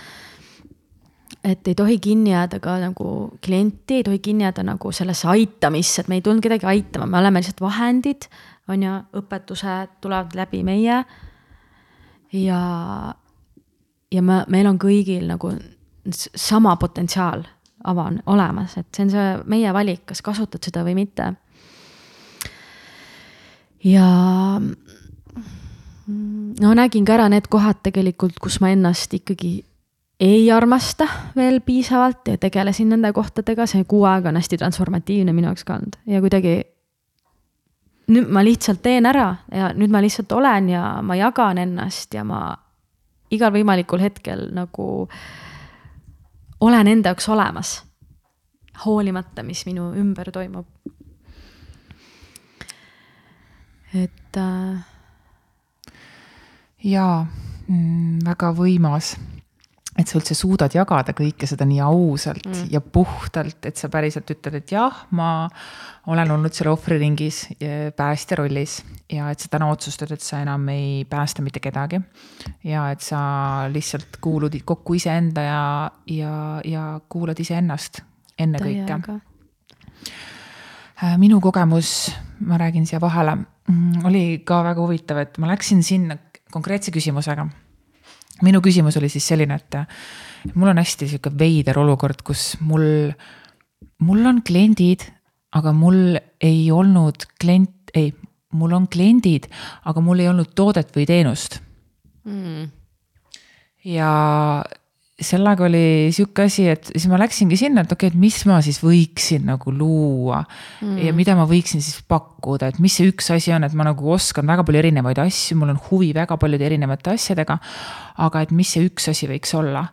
et ei tohi kinni jääda ka nagu klienti, ei tohi kinni jääda nagu sellesse aitamisse, et me ei tulnud kedagi aitama, me oleme lihtsalt vahendid, on ju, õpetused tulevad läbi meie. ja, ja me, meil on kõigil nagu sama potentsiaal avan, olemas, et see on see meie valik, kas kasutad seda või mitte. ja no nägin ka ära need kohad tegelikult, kus ma ennast ikkagi ei armasta veel piisavalt ja tegelesin nende kohtadega, see kuu aega on hästi transformatiivne minu jaoks ka olnud ja kuidagi. nüüd ma lihtsalt teen ära ja nüüd ma lihtsalt olen ja ma jagan ennast ja ma igal võimalikul hetkel nagu olen enda jaoks olemas. hoolimata, mis minu ümber toimub. et äh.... jaa mm,, väga võimas et sa üldse suudad jagada kõike seda nii ausalt mm. ja puhtalt, et sa päriselt ütled, et jah, ma olen olnud seal ohvriringis päästja rollis ja et sa täna otsustad, et sa enam ei päästa mitte kedagi. ja et sa lihtsalt kuulud kokku iseenda ja, ja, ja kuulad iseennast ennekõike. Äh, minu kogemus, ma räägin siia vahele, mm, oli ka väga huvitav, et ma läksin sinna konkreetse küsimusega minu küsimus oli siis selline, et mul on hästi sihuke veider olukord, kus mul, mul on kliendid, aga mul ei olnud klient, ei, mul on kliendid, aga mul ei olnud toodet või teenust. Mm.. ja sellega oli sihuke asi, et siis ma läksingi sinna, et okei okay,, et mis ma siis võiksin nagu luua mm. ja mida ma võiksin siis pakkuda, et mis see üks asi on, et ma nagu oskan väga palju erinevaid asju, mul on huvi väga paljude erinevate asjadega. aga et mis see üks asi võiks olla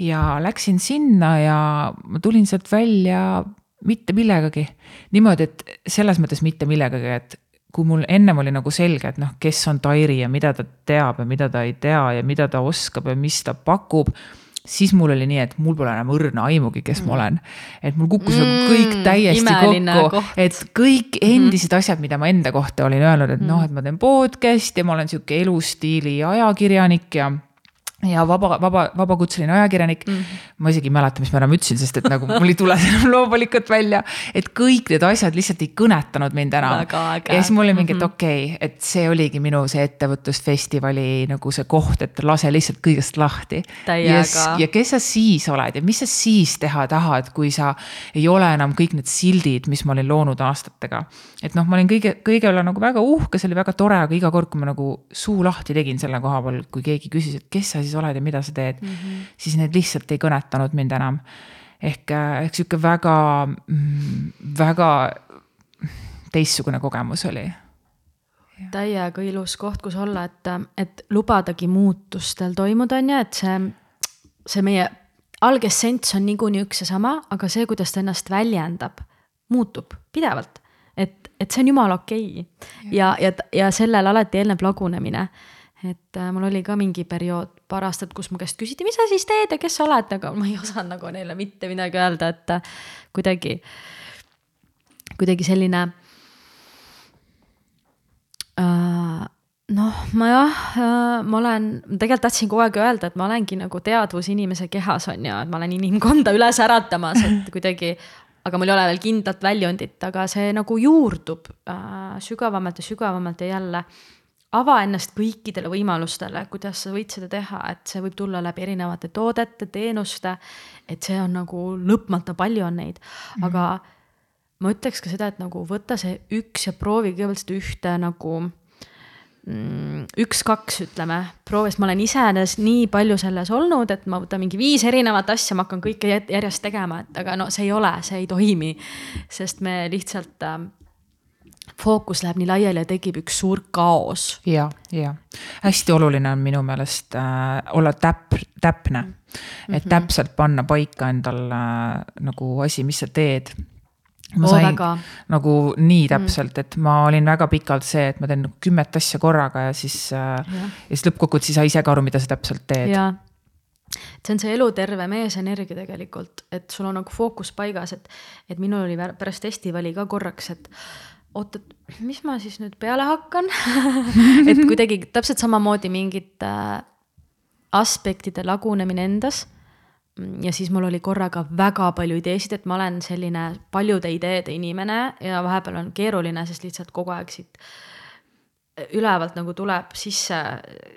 ja läksin sinna ja ma tulin sealt välja mitte millegagi. niimoodi, et selles mõttes mitte millegagi, et kui mul ennem oli nagu selge, et noh, kes on Tairi ja mida ta teab ja mida ta ei tea ja mida ta oskab ja mis ta pakub siis mul oli nii, et mul pole enam õrna aimugi, kes mm. ma olen. et mul kukkus nagu mm, kõik täiesti kokku, et kõik endised mm. asjad, mida ma enda kohta olin öelnud, et mm. noh, et ma teen podcast'i ma olen sihuke elustiili ajakirjanik ja ja vaba, vaba, vabakutseline ajakirjanik mm. -hmm. ma isegi ei mäleta, mis ma enam ütlesin, sest et nagu mul ei tule see (laughs) enam loomulikult välja. et kõik need asjad lihtsalt ei kõnetanud mind enam. ja siis mul oli mingi, et mhm. okei okay,, et see oligi minu see ettevõtlusfestivali nagu see koht, et lase lihtsalt kõigest lahti. ja, ja kes sa siis oled ja mis sa siis teha tahad, kui sa ei ole enam kõik need sildid, mis ma olin loonud aastatega. et noh, ma olin kõige, kõige üle nagu väga uhke, see oli väga tore, aga iga kord, kui ma nagu suu lahti tegin selle koha peal, kui keegi küsis, et kes sa siis siis oled ja mida sa teed mm, -hmm. siis need lihtsalt ei kõnetanud mind enam. ehk, äh, ehk sihuke väga, mm, väga teistsugune kogemus oli täiega ilus koht, kus olla, et, et lubadagi muutustel toimuda, on ju, et see, see meie algessents on niikuinii üks ja sama, aga see, kuidas ta ennast väljendab, muutub pidevalt. et, et see on jumala okei okay. ja, ja, ja sellele alati eelneb lagunemine. et äh, mul oli ka mingi periood, paar aastat, kus mu käest küsiti, mis sa siis teed ja kes sa oled, aga ma ei osanud nagu neile mitte midagi öelda, et äh, kuidagi, kuidagi selline äh, noh, ma jah, äh, ma olen, tegelikult tahtsin kogu aeg öelda, et ma olengi nagu teadvus inimese kehas on ju, et ma olen inimkonda üles äratamas, et kuidagi aga mul ei ole veel kindlat väljundit, aga see nagu juurdub äh, sügavamalt ja sügavamalt ja jälle ava ennast kõikidele võimalustele, kuidas sa võid seda teha, et see võib tulla läbi erinevate toodete, teenuste. et see on nagu lõpmata palju on neid mm, -hmm. aga ma ütleks ka seda, et nagu võta see üks ja proovi kõigepealt seda ühte nagu Mm, üks-kaks, ütleme, proovis, ma olen iseenesest nii palju selles olnud, et ma võtan mingi viis erinevat asja, ma hakkan kõike järjest tegema, et aga no see ei ole, see ei toimi. sest me lihtsalt äh,, fookus läheb nii laiali ja tekib üks suur kaos. ja, ja hästi oluline on minu meelest äh, olla täp-, täpne mm. -hmm. et täpselt panna paika endal äh, nagu asi, mis sa teed ma sain väga. nagu nii mm. täpselt, et ma olin väga pikalt see, et ma teen nagu kümmet asja korraga ja siis, äh, ja siis lõppkokkuvõttes ei saa ise ka aru, mida sa täpselt teed. see on see eluterve meesenergia tegelikult, et sul on nagu fookus paigas, et, et minul oli pärast festivali ka korraks, et oot, et mis ma siis nüüd peale hakkan? (laughs) Et kuidagi täpselt samamoodi mingite äh, aspektide lagunemine endas. Ja siis mul oli korraga väga palju ideesid, et ma olen selline paljude ideede inimene ja vahepeal on keeruline, sest lihtsalt kogu aeg siit ülevalt nagu tuleb sisse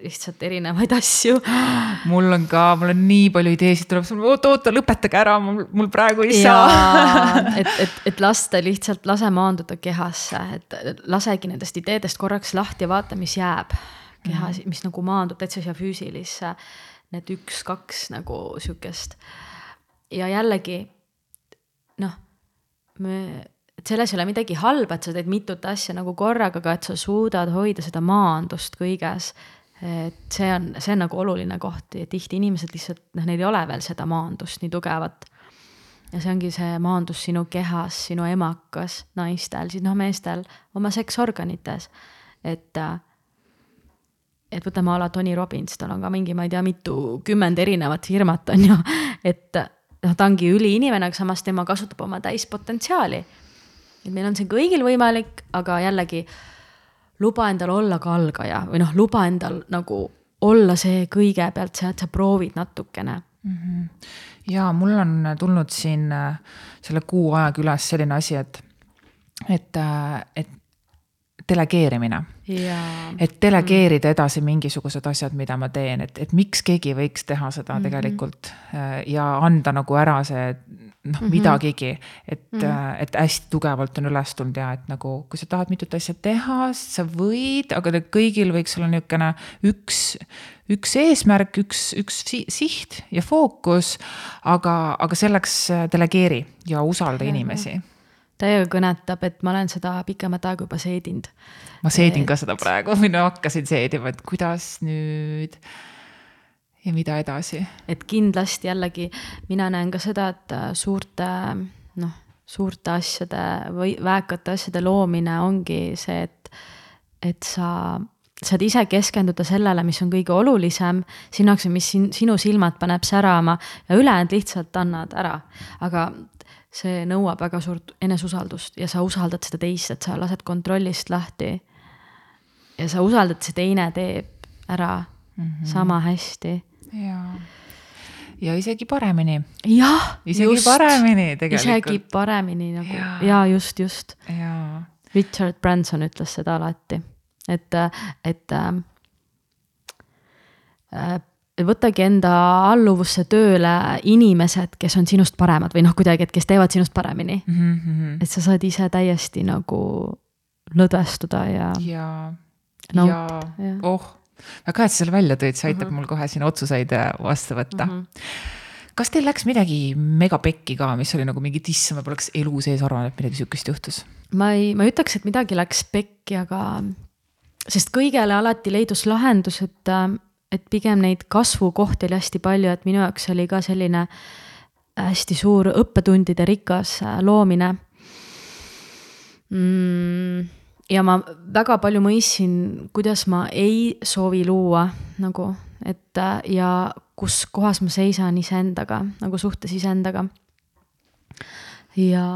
lihtsalt erinevaid asju. (gasps) mul on ka, mul on nii palju ideesid tuleb, oota, oota, lõpetage ära, mul, praegu ei ja, saa. et, et, et lasta lihtsalt, lase maanduda kehasse, et lasegi nendest ideedest korraks lahti ja vaata, mis jääb kehas mm, -hmm. mis nagu maandub täitsa siia füüsilisse need üks-kaks nagu sihukest. ja jällegi noh, me, et selles ei ole midagi halba, et sa teed mitut asja nagu korraga, aga et sa suudad hoida seda maandust kõiges. et see on, see on nagu oluline koht ja tihti inimesed lihtsalt, noh, neil ei ole veel seda maandust nii tugevat ja see ongi see maandus sinu kehas, sinu emakas, naistel, siis noh, meestel oma seksorganites. et äh, et võtame a la Tony Robbins, tal on ka mingi, ma ei tea, mitukümmend erinevat firmat, on ju, (laughs) et noh, ta ongi üliinimene, aga samas tema kasutab oma täispotentsiaali. Et meil on see kõigil võimalik, aga jällegi luba endal olla ka algaja või noh, luba endal nagu olla see kõigepealt see, et sa proovid natukene mm. -hmm. ja mul on tulnud siin äh, selle kuu ajaga üles selline asi, et, et, äh, et delegeerimine. et delegeerida edasi mingisugused asjad, mida ma teen, et, et miks keegi võiks teha seda mm -hmm. tegelikult äh, ja anda nagu ära see noh mm -hmm., midagigi. et mm, -hmm. et hästi tugevalt on üles tulnud ja et nagu, kui sa tahad mitut asja teha, siis sa võid, aga kõigil võiks olla niisugune üks, üks eesmärk, üks, üks siht ja fookus. aga, aga selleks äh, delegeeri ja usalda inimesi täiega kõnetab, et ma olen seda pikemat aega juba seedinud. ma seedin et... ka seda praegu (laughs) või no hakkasin seedima, et kuidas nüüd ja mida edasi. et kindlasti jällegi mina näen ka seda, et äh, suurte noh, suurte asjade või väekate asjade loomine ongi see, et, et sa saad ise keskenduda sellele, mis on kõige olulisem, sinu jaoks, mis sin, sinu silmad paneb särama ja ülejäänud lihtsalt annad ära. aga see nõuab väga suurt eneseusaldust ja sa usaldad seda teist, et sa lased kontrollist lahti. ja sa usaldad, see teine teeb ära mm -hmm. sama hästi. Jaa, ja isegi paremini. jah, isegi just. paremini tegelikult. isegi paremini nagu ja, ja just, just. Richard Branson ütles seda alati, et, et äh, võtagi enda alluvusse tööle inimesed, kes on sinust paremad või noh, kuidagi, et kes teevad sinust paremini mm. -hmm. et sa saad ise täiesti nagu lõdvestuda ja. ja, ja, ja., oh, väga hea, et sa selle välja tõid, see aitab mm -hmm. mul kohe siin otsuseid äh, vastu võtta mm. -hmm kas teil läks midagi megapekki ka, mis oli nagu mingi issand, ma poleks elu sees arvanud, et midagi sihukest juhtus? ma ei, ma ei ütleks, et midagi läks pekki, aga sest kõigele alati leidus lahendus, et äh, et pigem neid kasvukohti oli hästi palju, et minu jaoks oli ka selline hästi suur õppetundide rikas äh, loomine. mm,. Ja ma väga palju mõistsin, kuidas ma ei soovi luua nagu, et ja kus kohas ma seisan iseendaga nagu suhtes iseendaga. ja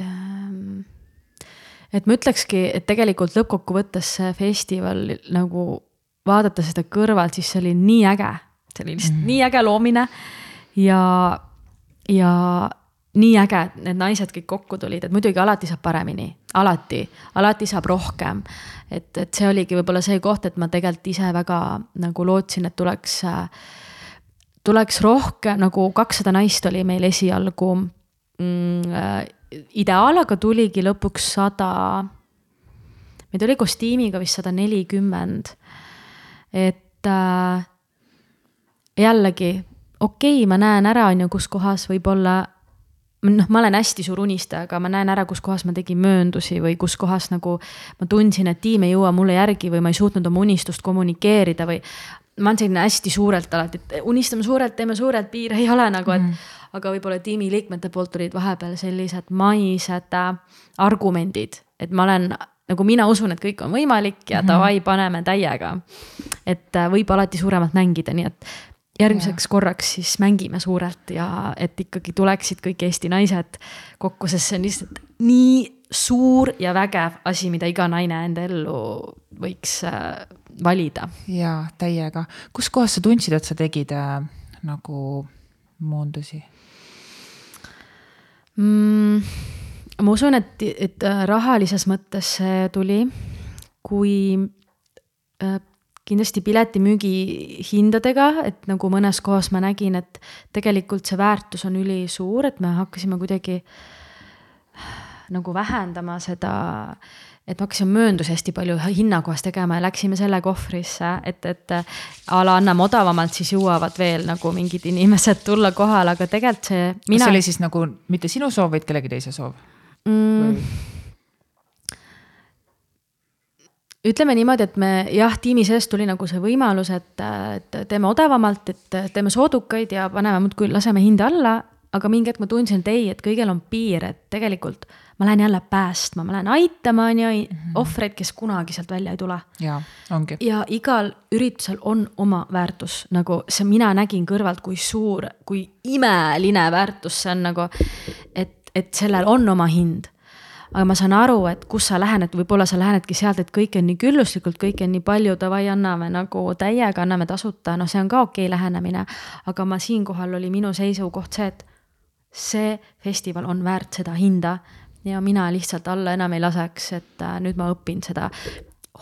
ähm, et ma ütlekski, et tegelikult lõppkokkuvõttes see festival nagu vaadata seda kõrvalt, siis see oli nii äge, see oli lihtsalt mm. nii äge loomine ja, ja nii äge, et need naised kõik kokku tulid, et muidugi alati saab paremini, alati, alati saab rohkem. et, et see oligi võib-olla see koht, et ma tegelikult ise väga nagu lootsin, et tuleks, tuleks rohkem nagu kakssada naist oli meil esialgu mm, ideaal aga tuligi lõpuks sada, meid oli kostiimiga vist sada nelikümmend. et äh, jällegi, okei okay,, ma näen ära, on ju, kus kohas võib-olla noh, ma olen hästi suur unistaja, aga ma näen ära, kus kohas ma tegin mööndusi või kus kohas nagu ma tundsin, et tiim ei jõua mulle järgi või ma ei suutnud oma unistust kommunikeerida või. ma olen selline hästi suurelt alati, et unistame suurelt, teeme suurelt, piire ei ole nagu, et mm aga võib-olla tiimiliikmete poolt tulid vahepeal sellised maised äh, argumendid, et ma olen nagu mina usun, et kõik on võimalik ja mhm. davai mm -hmm., paneme täiega. et äh, võib alati suuremalt mängida, nii et järgmiseks ja. korraks siis mängime suurelt ja et ikkagi tuleksid kõik Eesti naised kokku, sest see on lihtsalt nii suur ja vägev asi, mida iga naine enda ellu võiks äh, valida. ja täiega, kuskohast sa tundsid, et sa tegid äh, nagu moondusi? mm,? ma usun, et, et äh, rahalises mõttes see tuli, kui äh, kindlasti piletimüügi hindadega, et nagu mõnes kohas ma nägin, et tegelikult see väärtus on ülisuur, et me hakkasime kuidagi nagu vähendama seda et ma hakkasin mööndusi hästi palju hinnakohas tegema ja läksime selle kohvrisse, et, et a la anname odavamalt, siis jõuavad veel nagu mingid inimesed tulla kohale, aga tegelikult see mina.... kas see oli siis nagu mitte sinu soov, vaid kellegi teise soov mm.? Ütleme niimoodi, et me jah, tiimi sees tuli nagu see võimalus, et, et teeme odavamalt, et teeme soodukaid ja paneme muudkui, laseme hinda alla, aga mingi hetk ma tundsin, et ei, et kõigel on piir, et tegelikult ma lähen jälle päästma, ma lähen aitama, on ju, mhm. ohvreid, kes kunagi sealt välja ei tule. ja, ongi. ja igal üritusel on oma väärtus, nagu see, mina nägin kõrvalt, kui suur, kui imeline väärtus see on nagu, et, et sellel on oma hind aga ma saan aru, et kus sa lähened, võib-olla sa lähenedki sealt, et kõike on nii külluslikult, kõike on nii palju, davai, anname nagu täiega, anname tasuta, noh, see on ka okei okay lähenemine. aga ma siinkohal oli minu seisukoht see, et see festival on väärt seda hinda ja mina lihtsalt alla enam ei laseks, et äh, nüüd ma õpin seda,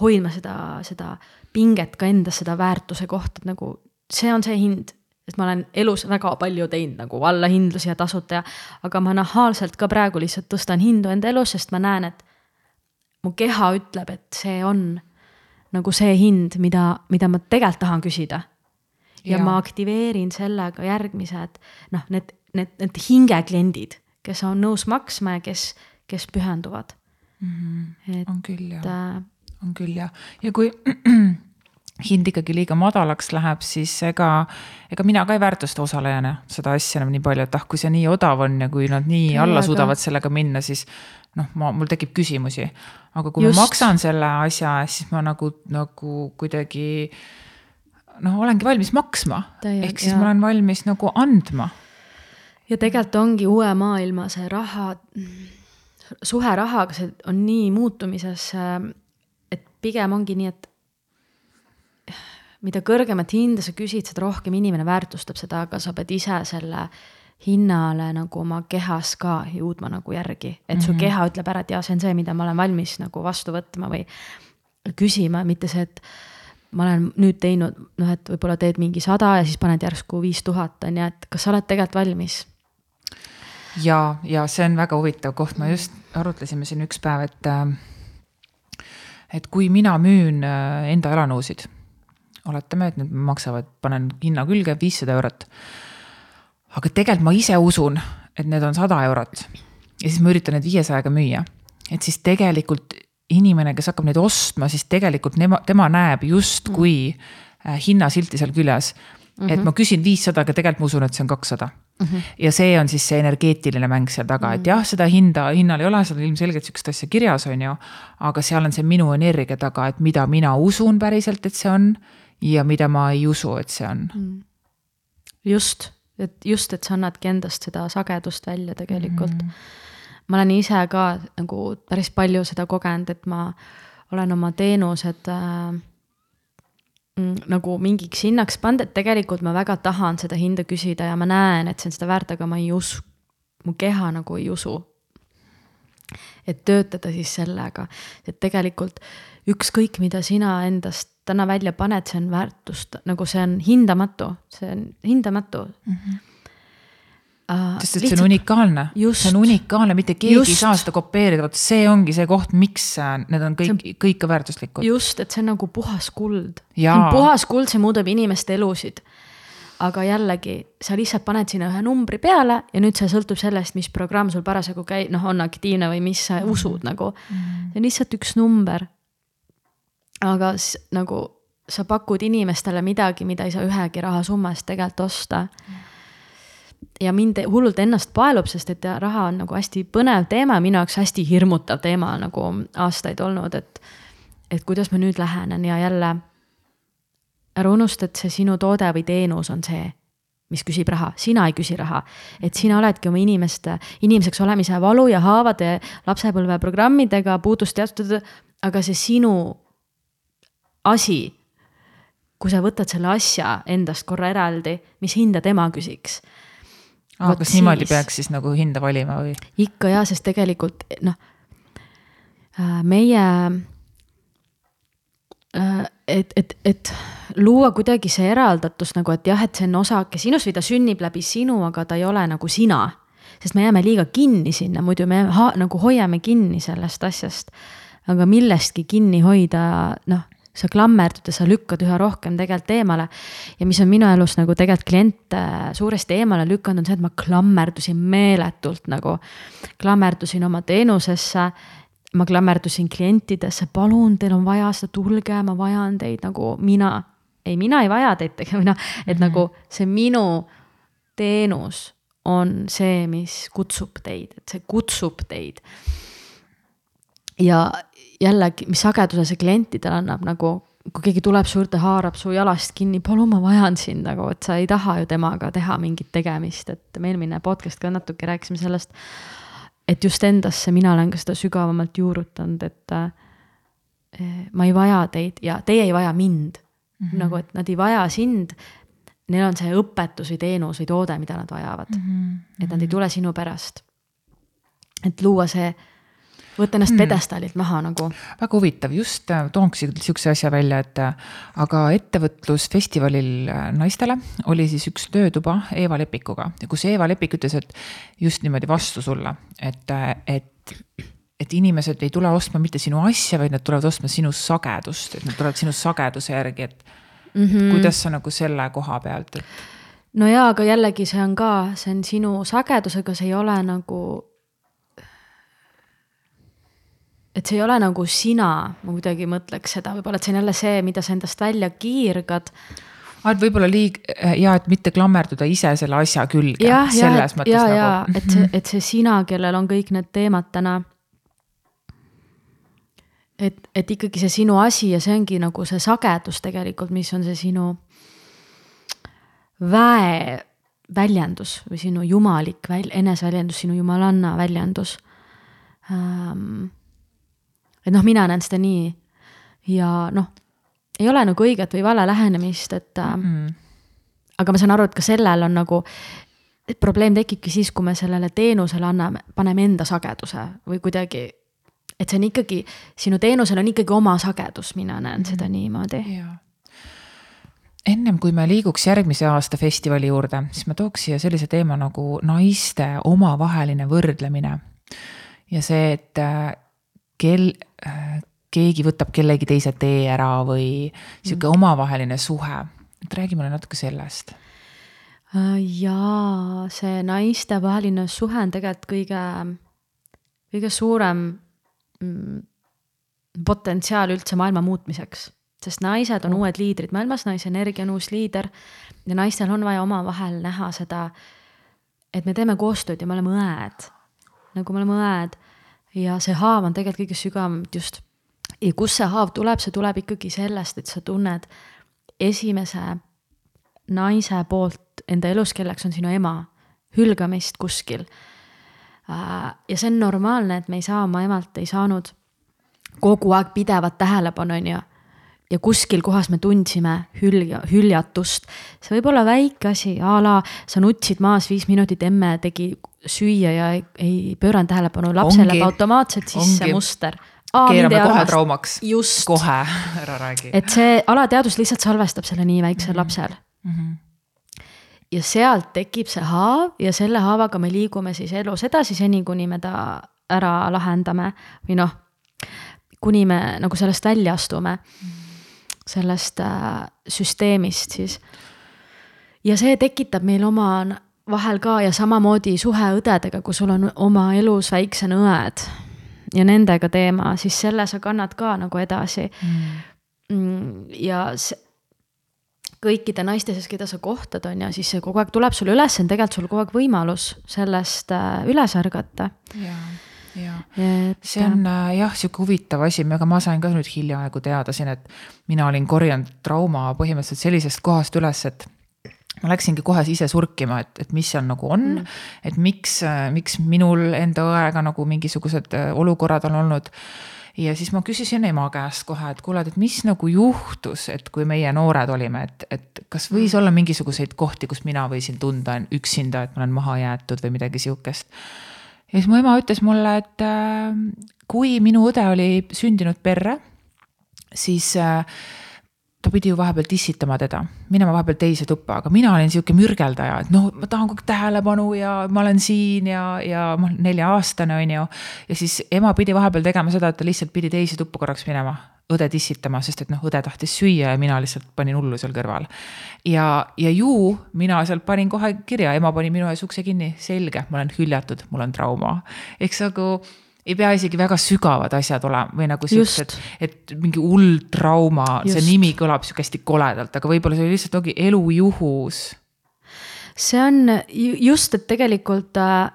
hoidma seda, seda pinget ka endas, seda väärtuse kohta, et nagu see on see hind. Et ma olen elus väga palju teinud nagu allahindlusi ja tasuta ja, aga ma nahaalselt ka praegu lihtsalt tõstan hindu enda elus, sest ma näen, et mu keha ütleb, et see on nagu see hind, mida, mida ma tegelikult tahan küsida. ja, ja ma aktiveerin sellega järgmised noh, need, need, need hingekliendid, kes on nõus maksma ja kes kes pühenduvad mm. -hmm. Et, on küll jah, äh, on küll jah, ja kui (clears throat) hind ikkagi liiga madalaks läheb, siis ega, ega mina ka ei väärtusta osalejana seda asja enam nii palju, et ah, kui see nii odav on ja kui nad nii alla aga... suudavad sellega minna, siis noh, ma, mul tekib küsimusi. aga kui Just. ma maksan selle asja, siis ma nagu, nagu kuidagi noh, olengi valmis maksma, ehk siis ja. ma olen valmis nagu andma. ja tegelikult ongi uue maailma see raha suhe rahaga, see on nii muutumises, et pigem ongi nii, et mida kõrgemat hinda sa küsid, seda rohkem inimene väärtustab seda, aga sa pead ise selle hinnale nagu oma kehas ka jõudma nagu järgi, et su mm -hmm. keha ütleb ära, et jaa, see on see, mida ma olen valmis nagu vastu võtma või küsima, mitte see, et ma olen nüüd teinud, noh, et võib-olla teed mingi sada ja siis paned järsku viis tuhat, on ju, et kas sa oled tegelikult valmis? Ja, ja see on väga huvitav koht, me just arutlesime siin üks päev, et, äh, et kui mina müün äh, enda elanõusid, oletame, et need maksavad, panen hinna külge viissada eurot. aga tegelikult ma ise usun, et need on sada eurot ja siis ma üritan need viiesajaga müüa, et siis tegelikult inimene, kes hakkab neid ostma, siis tegelikult nema, tema näeb justkui äh, hinnasilti seal küljes. et mhm. ma küsin viissada, aga tegelikult ma usun, et see on kakssada Mm -hmm. ja see on siis see energeetiline mäng seal taga mm, -hmm. et jah, seda hinda, hinnal ei ole seal ilmselgelt sihukest asja kirjas, on ju. aga seal on see minu energia taga, et mida mina usun päriselt, et see on ja mida ma ei usu, et see on mm. just, et just, et sa annadki endast seda sagedust välja tegelikult mm. -hmm. ma olen ise ka nagu päris palju seda kogenud, et ma olen oma teenused äh, Mm, nagu mingiks hinnaks pannud, et tegelikult ma väga tahan seda hinda küsida ja ma näen, et see on seda väärt, aga ma ei usu, mu keha nagu ei usu. et töötada siis sellega, et tegelikult ükskõik, mida sina endast täna välja paned, see on väärtust, nagu see on hindamatu, see on hindamatu mm. -hmm uh,. sest et lihtsalt, see on unikaalne, see on unikaalne, mitte keegi just, ei saa seda kopeerida, vot see ongi see koht, miks need on kõik, kõik väärtuslikud. just, et see on nagu puhas kuld. puhas kuld, see muudab inimeste elusid. aga jällegi, sa lihtsalt paned sinna ühe numbri peale ja nüüd see sõltub sellest, mis programm sul parasjagu käib, noh, on aktiivne või mis sa mm. usud nagu mm.. see on lihtsalt üks number. Aga nagu sa pakud inimestele midagi, mida ei saa ühegi rahasumma eest tegelikult osta ja mind hullult ennast paelub, sest et raha on nagu hästi põnev teema minu jaoks hästi hirmutav teema nagu aastaid olnud, et. et kuidas ma nüüd lähenen ja jälle. ära unusta, et see sinu toode või teenus on see, mis küsib raha, sina ei küsi raha. et sina oledki oma inimeste, inimeseks olemise valu ja haavade lapsepõlveprogrammidega puudust teatud, aga see sinu asi kui sa võtad selle asja endast korra eraldi, mis hinda tema küsiks aa, kas siis... niimoodi peaks siis nagu hinda valima või? ikka jaa, sest tegelikult noh, äh, meie äh, et, et, et luua kuidagi see eraldatus nagu, et jah, et see on osake sinust või ta sünnib läbi sinu, aga ta ei ole nagu sina. sest me jääme liiga kinni sinna, muidu me ha, nagu hoiame kinni sellest asjast. aga millestki kinni hoida, noh, sa klammerdud ja sa lükkad üha rohkem tegelikult eemale. ja mis on minu elus nagu tegelikult kliente suuresti eemale lükanud, on see, et ma klammerdusin meeletult nagu. klammerdusin oma teenusesse, ma klammerdusin klientidesse, palun, teil on vaja seda, tulge, ma vajan teid nagu mina. ei, mina ei vaja teid noh, et mm -hmm. nagu see minu teenus on see, mis kutsub teid, et see kutsub teid. ja, jällegi, mis sageduse see klientidele annab nagu, kui keegi tuleb su juurde, haarab su jalast kinni, palun, ma vajan sind nagu, et sa ei taha ju temaga teha mingit tegemist, et me eelmine podcast ka natuke rääkisime sellest. et just endasse mina olen ka seda sügavamalt juurutanud, et äh, ma ei vaja teid ja teie ei vaja mind mm. -hmm. nagu, et nad ei vaja sind. Neil on see õpetus või teenus või toode, mida nad vajavad mm. -hmm. et nad ei tule sinu pärast. et luua see võtta ennast hmm. pjedestaalilt maha nagu. väga huvitav, just äh, tooks sihukese asja välja, et äh, aga ettevõtlusfestivalil äh, naistele oli siis üks töötuba Eeva Lepikuga, kus Eeva Lepik ütles, et just niimoodi vastu sulle, et, et et inimesed ei tule ostma mitte sinu asja, vaid nad tulevad ostma sinu sagedust, et nad tulevad sinu sageduse järgi, et mm -hmm. kuidas sa nagu selle koha pealt, et. no jaa, aga jällegi see on ka, see on sinu sagedusega, see ei ole nagu et see ei ole nagu sina, ma kuidagi mõtleks seda, võib-olla, et see on jälle see, mida sa endast välja kiirgad. et võib-olla liig-, ja et mitte klammerduda ise selle asja külge. jah, ja, ja, ja, ja nagu... et see, et see sina, kellel on kõik need teemad täna. et, et ikkagi see sinu asi ja see ongi nagu see sagedus tegelikult, mis on see sinu väe väljendus või sinu jumalik väl-, eneseväljendus, sinu jumalanna väljendus ähm, et noh, mina näen seda nii ja noh, ei ole nagu õiget või vale lähenemist, et mm. aga ma saan aru, et ka sellel on nagu, et probleem tekibki siis, kui me sellele teenusele anname, paneme enda sageduse või kuidagi. et see on ikkagi, sinu teenusel on ikkagi oma sagedus, mina näen mm seda niimoodi ennem kui me liiguks järgmise aasta festivali juurde, siis ma tooks siia sellise teema nagu naiste omavaheline võrdlemine. ja see, et kel-, keegi võtab kellegi teise tee ära või sihuke mm. omavaheline suhe, et räägi mulle natuke sellest. Äh, jaa, see naistevaheline suhe on tegelikult kõige, kõige suurem mm, potentsiaal üldse maailma muutmiseks, sest naised on mm. uued liidrid maailmas, naise energia on uus liider ja naistel on vaja omavahel näha seda et me teeme koostööd ja me oleme õed. nagu me oleme õed ja see haav on tegelikult kõige sügavam just. ja kust see haav tuleb, see tuleb ikkagi sellest, et sa tunned esimese naise poolt enda elus, kelleks on sinu ema, hülgamist kuskil. Äh, ja see on normaalne, et me ei saa oma emalt, ei saanud kogu aeg pidevat tähelepanu, on ju ja kuskil kohas me tundsime hülja, hüljatust. see võib olla väike asi, a la sa nutsid maas viis minutit, emme tegi süüa ja ei, ei pööranud tähelepanu, lapsel läheb automaatselt sisse ongi. muster. keerame kohe arvast. traumaks. just. kohe, ära räägi. et see alateadvus lihtsalt salvestab selle nii väiksel mm -hmm. lapsel mm. -hmm ja sealt tekib see haav ja selle haavaga me liigume siis elus edasi, seni kuni me ta ära lahendame või noh, kuni me nagu sellest välja astume mm. -hmm sellest äh, süsteemist siis. ja see tekitab meil oma vahel ka ja samamoodi suhe õdedega, kui sul on oma elus väiksena õed ja nendega teema, siis selle sa kannad ka nagu edasi mm.. mm ja see, kõikide naiste seas, keda sa kohtad, on ju, siis see kogu aeg tuleb sulle üles, see on tegelikult sul kogu aeg võimalus sellest äh, üles ärgata. Et... see on äh, jah, sihuke huvitav asi, aga ma sain ka nüüd hiljaaegu teada siin, et mina olin korjanud trauma põhimõtteliselt sellisest kohast üles, et ma läksingi kohe ise surkima, et, et mis seal nagu on mm., et miks, äh, miks minul enda õega nagu mingisugused äh, olukorrad on olnud ja siis ma küsisin ema käest kohe, et kuule, et mis nagu juhtus, et kui meie noored olime, et, et kas võis mm. olla mingisuguseid kohti, kus mina võisin tunda üksinda, et ma olen maha jäetud või midagi sihukest ja siis mu ema ütles mulle, et äh, kui minu õde oli sündinud perre, siis äh, ta pidi ju vahepeal tissitama teda, minema vahepeal teise tuppa, aga mina olin sihuke mürgeldaja, et noh, ma tahan kogu aeg tähelepanu ja ma olen siin ja, ja ma olen nelja-aastane, on ju. ja siis ema pidi vahepeal tegema seda, et ta lihtsalt pidi teise tuppa korraks minema õde tissitama, sest et noh, õde tahtis süüa ja mina lihtsalt panin hullu seal kõrval. ja, ja ju mina sealt panin kohe kirja, ema pani minu ees ukse kinni, selge, ma olen hüljatud, mul on trauma. eks nagu ei pea isegi väga sügavad asjad olema või nagu siuksed, et mingi hull trauma, see nimi kõlab sihuke hästi koledalt, aga võib-olla see lihtsalt ongi elujuhus. see on just, et tegelikult äh,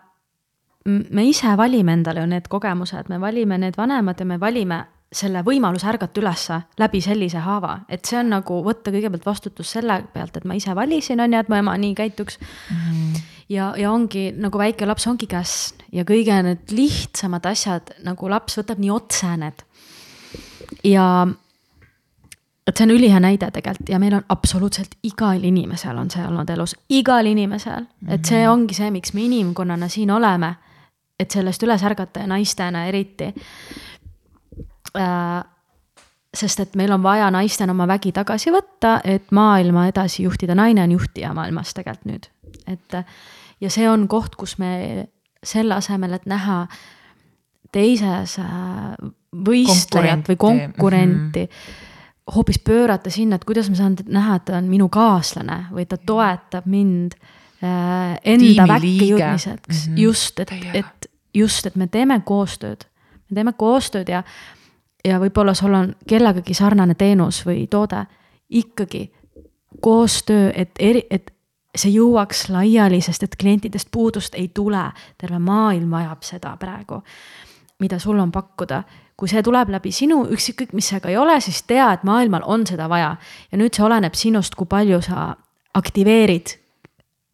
me ise valime endale ju need kogemused, me valime need vanemad ja me valime selle võimaluse ärgata ülesse läbi sellise haava, et see on nagu võtta kõigepealt vastutus selle pealt, et ma ise valisin, on ju, et mu ema nii käituks mm. -hmm. ja, ja ongi nagu väike laps ongi käsn ja kõige need lihtsamad asjad nagu laps võtab nii otse need. ja et see on ülihea näide tegelikult ja meil on absoluutselt igal inimesel on see olnud elus, igal inimesel, et see mhm. ongi see, miks me inimkonnana siin oleme. et sellest üles ärgata ja naistena eriti sest et meil on vaja naistena oma vägi tagasi võtta, et maailma edasi juhtida, naine on juhtija maailmas tegelikult nüüd, et. ja see on koht, kus me selle asemel, et näha teises äh, võistlejat või konkurenti mm. -hmm. hoopis pöörata sinna, et kuidas ma saan näha, et ta on minu kaaslane või ta toetab mind äh, enda väkke jõudmiseks mm, -hmm. just, et, et just, et me teeme koostööd, me teeme koostööd ja ja võib-olla sul on kellegagi sarnane teenus või toode, ikkagi koostöö, et eri, et see jõuaks laiali, sest et klientidest puudust ei tule, terve maailm vajab seda praegu, mida sul on pakkuda. kui see tuleb läbi sinu, ükskõik mis see ka ei ole, siis tea, et maailmal on seda vaja. Ja nüüd see oleneb sinust, kui palju sa aktiveerid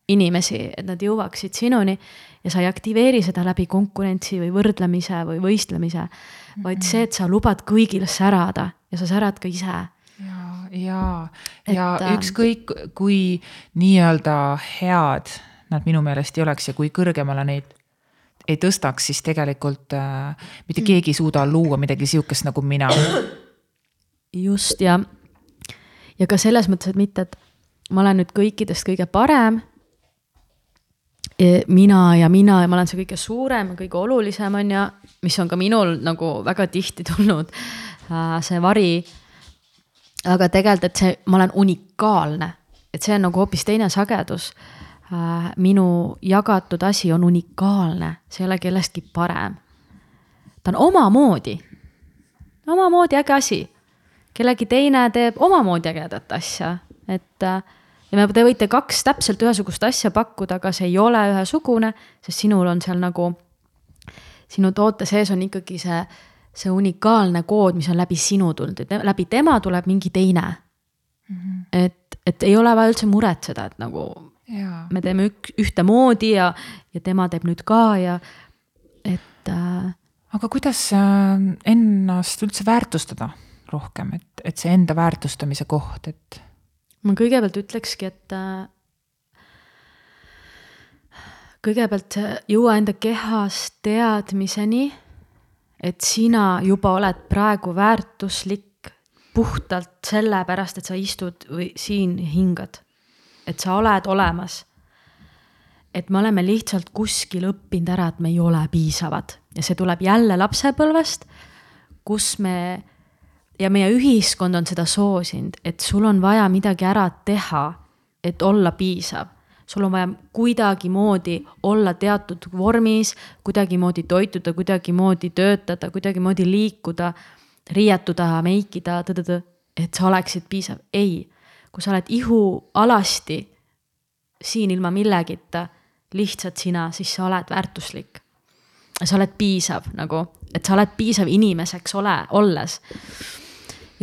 inimesi, et nad jõuaksid sinuni ja sa ei aktiveeri seda läbi konkurentsi või võrdlemise või võistlemise, vaid see, et sa lubad kõigil särada ja sa särad ka ise. Ja, ja, ja et, ükskõik kui nii-öelda head nad minu meelest ei oleks ja kui kõrgemale neid ei tõstaks, siis tegelikult äh, mitte keegi ei suuda luua midagi sihukest nagu mina. just ja, ja ka selles mõttes, et mitte, et ma olen nüüd kõikidest kõige parem mina ja mina ja ma olen see kõige suurem ja kõige olulisem, on ju, mis on ka minul nagu väga tihti tulnud, äh, see vari. aga tegelikult, et see, ma olen unikaalne, et see on nagu hoopis teine sagedus. Äh, minu jagatud asi on unikaalne, see ei ole kellestki parem. ta on omamoodi, omamoodi äge asi. kellegi teine teeb omamoodi ägedat asja, et äh, ja te võite kaks täpselt ühesugust asja pakkuda, aga see ei ole ühesugune, sest sinul on seal nagu, sinu toote sees on ikkagi see, see unikaalne kood, mis on läbi sinu tulnud, et läbi tema tuleb mingi teine mm. -hmm. et, et ei ole vaja üldse muretseda, et nagu ja. me teeme ük, ühtemoodi ja, ja tema teeb nüüd ka ja et äh, aga kuidas äh, ennast üldse väärtustada rohkem, et, et see enda väärtustamise koht, et? Ma kõigepealt ütlekski, et äh, kõigepealt jõua enda kehas teadmiseni, et sina juba oled praegu väärtuslik puhtalt sellepärast, et sa istud või siin hingad. et sa oled olemas. et me oleme lihtsalt kuskil õppinud ära, et me ei ole piisavad ja see tuleb jälle lapsepõlvest, kus me ja meie ühiskond on seda soosinud, et sul on vaja midagi ära teha, et olla piisav. sul on vaja kuidagimoodi olla teatud vormis, kuidagimoodi toituda, kuidagimoodi töötada, kuidagimoodi liikuda, riietuda, meikida, et sa oleksid piisav. ei, kui sa oled ihualasti siin ilma millegita, lihtsalt sina, siis sa oled väärtuslik sa oled piisav nagu, et sa oled piisav inimeseks ole, olles.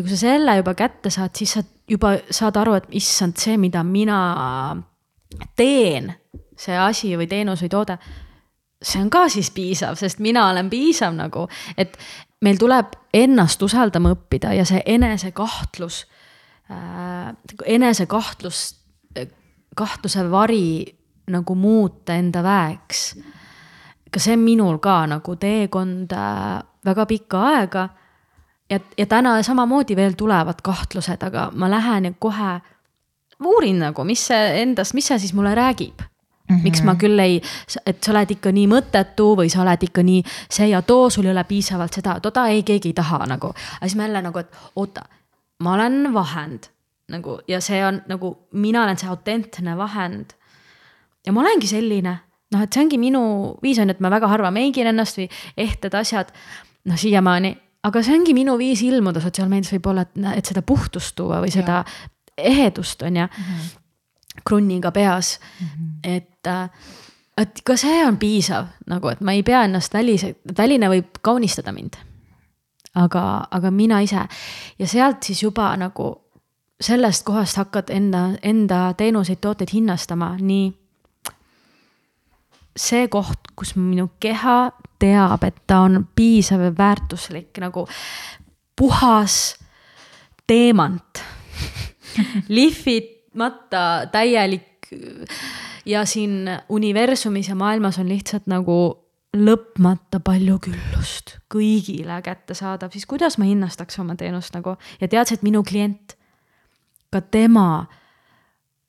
Ja kui sa selle juba kätte saad, siis sa juba saad aru, et issand, see, mida mina teen, see asi või teenus või toode, see on ka siis piisav, sest mina olen piisav nagu, et meil tuleb ennast usaldama õppida ja see enesekahtlus äh,, enesekahtlus, kahtluse vari nagu muuta enda väeks ka see on minul ka nagu teekond äh, väga pikka aega. Ja, ja täna samamoodi veel tulevad kahtlused, aga ma lähen ja kohe uurin nagu, mis see endast, mis see siis mulle räägib Mm -hmm. miks ma küll ei, et sa oled ikka nii mõttetu või sa oled ikka nii see ja too, sul ei ole piisavalt seda, toda ei, keegi ei taha nagu. aga siis ma jälle nagu, et oota, ma olen vahend nagu ja see on nagu, mina olen see autentne vahend. ja ma olengi selline noh, et see ongi minu viis on, et ma väga harva meigin ennast või ehted asjad, noh siiamaani, aga see ongi minu viis ilmuda sotsiaalmeedias võib-olla, et, et seda puhtust tuua või seda ja. ehedust on ju mm -hmm., krunniga peas mm, -hmm. et äh, et ka see on piisav nagu, et ma ei pea ennast välise, väline võib kaunistada mind. aga, aga mina ise ja sealt siis juba nagu sellest kohast hakkad enda, enda teenuseid, tooteid hinnastama, nii see koht, kus minu keha teab, et ta on piisav ja väärtuslik nagu puhas teemant. (laughs) Lihvimata täielik ja siin universumis ja maailmas on lihtsalt nagu lõpmata palju küllust kõigile kättesaadav, siis kuidas ma hinnastaks oma teenust nagu? Ja tead sa, et minu klient, ka tema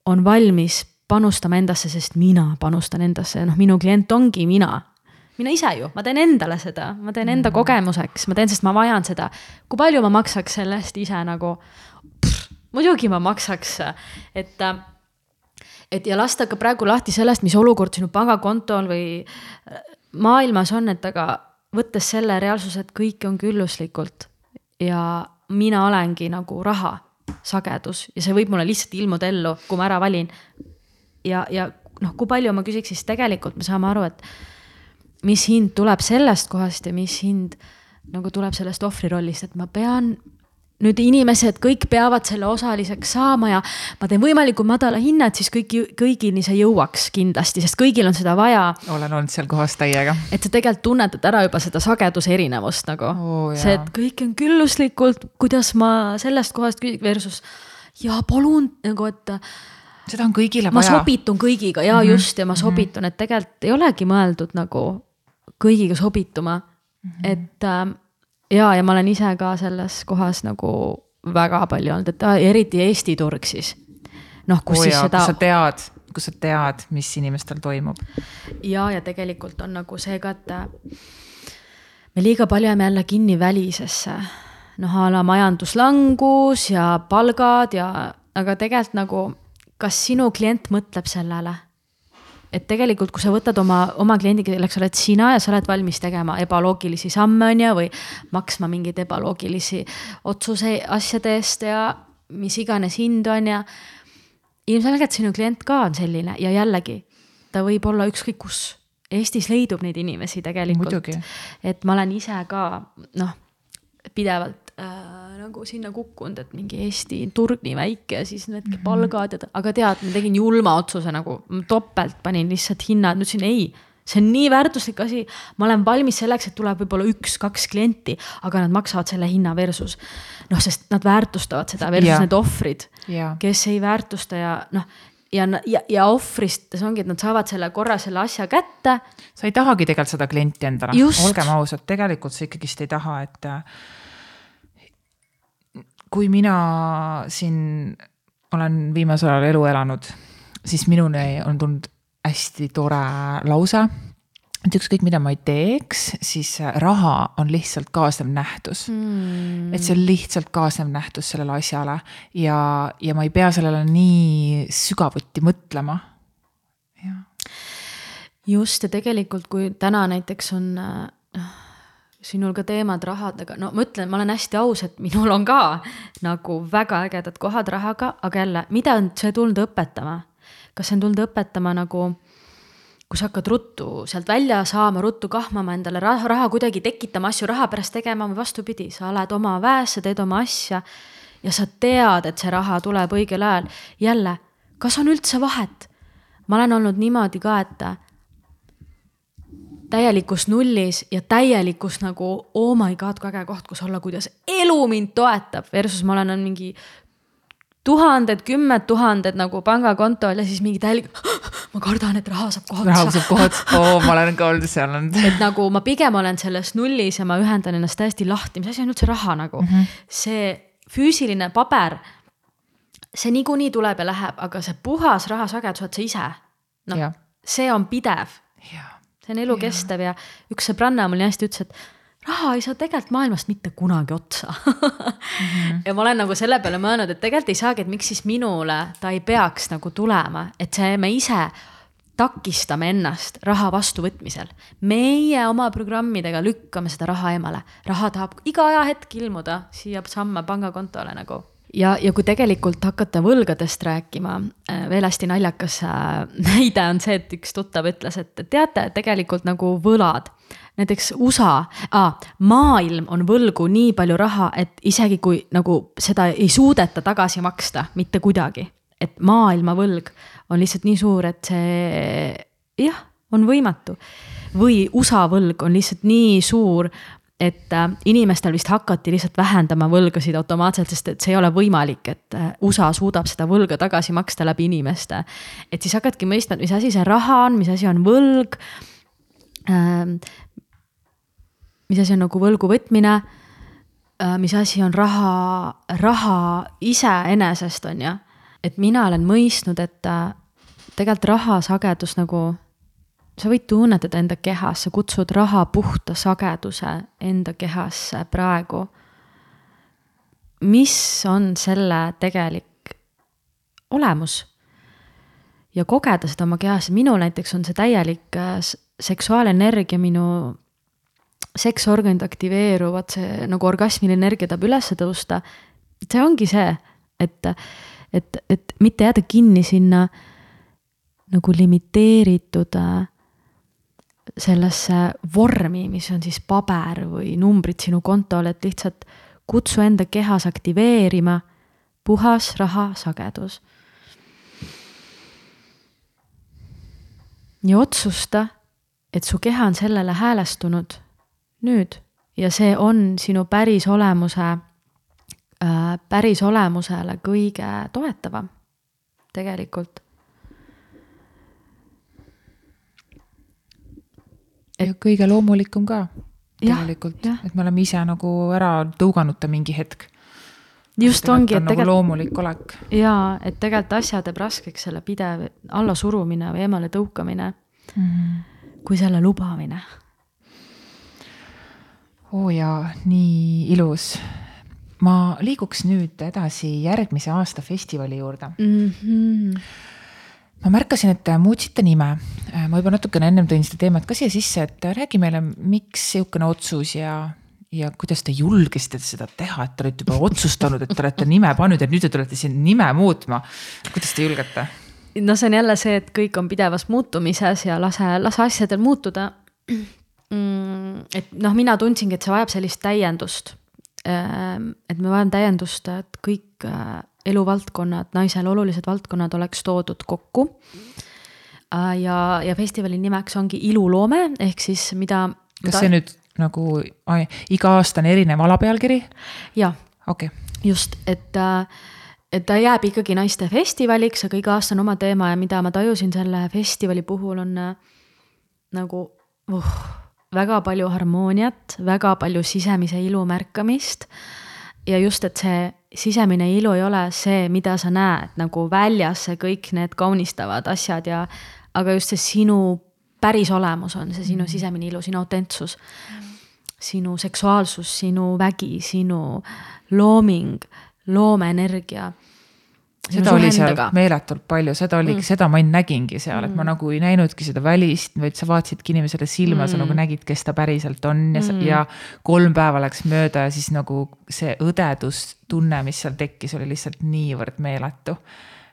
on valmis panustama endasse, sest mina panustan endasse. Noh, minu klient ongi mina. mina ise ju, ma teen endale seda, ma teen enda mm. kogemuseks, ma teen, sest ma vajan seda. kui palju ma maksaks selle eest ise nagu, muidugi ma maksaks, et et ja lasta ka praegu lahti sellest, mis olukord sinu pangakontol või maailmas on, et aga võttes selle reaalsuse, et kõike on külluslikult ja mina olengi nagu raha sagedus ja see võib mulle lihtsalt ilmuda ellu, kui ma ära valin ja, ja noh, kui palju ma küsiks, siis tegelikult me saame aru, et mis hind tuleb sellest kohast ja mis hind nagu tuleb sellest ohvri rollist, et ma pean nüüd inimesed kõik peavad selle osaliseks saama ja ma teen võimalikult madala hinna, et siis kõigi, kõigini see jõuaks kindlasti, sest kõigil on seda vaja. olen olnud seal kohas täiega. et sa tegelikult tunnetad ära juba seda sageduse erinevust nagu oh,. see, et kõik on külluslikult, kuidas ma sellest kohast versus ja palun nagu, et seda on kõigile vaja. ma sobitun kõigiga ja mm -hmm. just ja ma sobitun, et tegelikult ei olegi mõeldud nagu kõigiga sobituma mm. -hmm. et äh, ja, ja ma olen ise ka selles kohas nagu väga palju olnud, et eriti Eesti turg siis. noh, kus oh siis ja, seda. sa tead, kus sa tead, mis inimestel toimub. ja, ja tegelikult on nagu see ka, et äh, me liiga palju jääme jälle kinni välisesse. noh, a la majanduslangus ja palgad ja, aga tegelikult nagu kas sinu klient mõtleb sellele? et tegelikult, kui sa võtad oma, oma kliendi, kelleks oled sina ja sa oled valmis tegema ebaloogilisi samme, on ju, või maksma mingeid ebaloogilisi otsuse asjade eest ja mis iganes hind on ja. ilmselgelt sinu klient ka on selline ja jällegi, ta võib olla ükskõik kus. Eestis leidub neid inimesi tegelikult. et ma olen ise ka noh, pidevalt äh, nagu sinna kukkunud, et mingi Eesti turg nii väike siis need mm -hmm. palgad ja, aga tead, ma tegin julma otsuse nagu, topelt panin lihtsalt hinnad, ütlesin ei see on nii väärtuslik asi, ma olen valmis selleks, et tuleb võib-olla üks-kaks klienti, aga nad maksavad selle hinna versus. noh, sest nad väärtustavad seda versus ja. need ohvrid, kes ei väärtusta ja noh, ja, ja, ja ohvrist see ongi, et nad saavad selle korra selle asja kätte. sa ei tahagi tegelikult seda klienti endale, olgem ausad, tegelikult sa ikkagist ei taha, et. Kui mina siin olen viimasel ajal elu elanud, siis minuni on tulnud hästi tore lause. et ükskõik, mida ma ei teeks, siis raha on lihtsalt kaasnev nähtus mm.. et see on lihtsalt kaasnev nähtus sellele asjale ja, ja ma ei pea sellele nii sügavuti mõtlema. just ja tegelikult, kui täna näiteks on äh, sinul ka teemad rahadega, no ma ütlen, ma olen hästi aus, et minul on ka nagu väga ägedad kohad rahaga, aga jälle, mida on see tulnud õpetama? kas see on tulnud õpetama nagu, kui sa hakkad ruttu sealt välja saama, ruttu kahmama endale raha, raha kuidagi tekitama, asju raha pärast tegema või vastupidi, sa oled oma väes, sa teed oma asja ja sa tead, et see raha tuleb õigel ajal. jälle, kas on üldse vahet? ma olen olnud niimoodi ka, et täielikus nullis ja täielikus nagu oh my god, kui äge koht, kus olla, kuidas elu mind toetab, versus ma olen mingi tuhanded, kümned tuhanded nagu pangakontol ja siis mingi täielik. (gasps) ma kardan, et raha saab kohe otsa. raha saab kohe otsa, oo, ma olen ka olnud seal olnud. et nagu ma pigem olen selles nullis ja ma ühendan ennast täiesti lahti, mis asi on üldse raha nagu mm. -hmm. see füüsiline paber, see niikuinii tuleb ja läheb, aga see puhas rahasagedus oled sa ise. noh, see on pidev. See on elukestev ja üks sõbranna mul nii hästi ütles, et raha ei saa tegelikult maailmast mitte kunagi otsa mm. -hmm. ja ma olen nagu selle peale mõelnud, et tegelikult ei saagi, et miks siis minule ta ei peaks nagu tulema, et see me ise takistame ennast raha vastuvõtmisel. meie oma programmidega lükkame seda raha eemale, raha tahab iga ajahetk ilmuda siia-samma pangakontole nagu ja, ja kui tegelikult hakata võlgadest rääkima, äh, veel hästi naljakas äh, (laughs) näide on see, et üks tuttav ütles, et teate, tegelikult nagu võlad, näiteks USA ah,, maailm on võlgu nii palju raha, et isegi kui nagu seda ei suudeta tagasi maksta mitte kuidagi, et maailma võlg on lihtsalt nii suur, et see jah, on võimatu. või USA võlg on lihtsalt nii suur, et äh, inimestel vist hakati lihtsalt vähendama võlgasid automaatselt, sest et see ei ole võimalik, et äh, USA suudab seda võlga tagasi maksta läbi inimeste. et siis hakkadki mõistma, et mis asi see raha on, mis asi on võlg. Ähm, mis asi on nagu võlgu võtmine, äh, mis asi on raha, raha iseenesest, on ju. et mina olen mõistnud, et tegelikult raha sagedus nagu sa võid tunnetada enda kehas, sa kutsud raha puhta sageduse enda kehasse praegu. mis on selle tegelik olemus? ja kogeda seda oma kehas, minul näiteks on see täielik äh, seksuaalenergia, minu seksorganid aktiveeruvad, see nagu orgasmiline energia tahab üles tõusta. see ongi see, et, et, et mitte jääda kinni sinna nagu limiteeritud äh, sellesse vormi, mis on siis paber või numbrid sinu kontol, et lihtsalt kutsu enda kehas aktiveerima puhas rahasagedus. ja otsusta, et su keha on sellele häälestunud nüüd ja see on sinu päris olemuse äh,, päris olemusele kõige toetavam tegelikult et.... ja kõige loomulikum ka tegelikult, et me oleme ise nagu ära tõuganud ta mingi hetk. just et ongi, et nagu tegelikult. loomulik olek. jaa, et tegelikult asja teeb raskeks selle pidev allasurumine või eemale tõukamine mm. -hmm. kui selle lubamine. oo jaa, nii ilus ma liiguks nüüd edasi järgmise aasta festivali juurde mm. -hmm ma märkasin, et muutsite nime. ma juba natukene ennem tõin seda teemat ka siia sisse, et räägi meile, miks sihukene otsus ja, ja kuidas te julgesite seda teha, et te olete juba otsustanud, et te olete nime pannud ja nüüd te tulete siin nime muutma. kuidas te julgete? no see on jälle see, et kõik on pidevas muutumises ja lase, lase asjadel muutuda. Mm, et noh, mina tundsingi, et see vajab sellist täiendust. Ehm, et me vajame täiendust, et kõik äh, eluvaldkonnad, naisele olulised valdkonnad oleks toodud kokku. Äh, ja, ja festivali nimeks ongi iluloome ehk siis mida. kas see nüüd nagu ai, iga aasta on erinev alapealkiri? jah. okei okay.. just, et äh, et ta jääb ikkagi naiste festivaliks, aga iga aasta on oma teema ja mida ma tajusin selle festivali puhul on äh, nagu uh, väga palju harmooniat, väga palju sisemise ilu märkamist. ja just, et see sisemine ilu ei ole see, mida sa näed nagu väljas, see kõik need kaunistavad asjad ja, aga just see sinu päris olemus on see sinu mm. sisemine ilu, sinu autentsus. sinu seksuaalsus, sinu vägi, sinu looming, loomeenergia seda oli seal meeletult palju, seda oli mm., seda ma nägingi seal, et ma mm. nagu ei näinudki seda välist, vaid sa vaatasidki inimesele silma mm., sa nagu nägid, kes ta päriselt on ja mm., ja kolm päeva läks mööda ja siis nagu see õdedustunne, mis seal tekkis, oli lihtsalt niivõrd meeletu.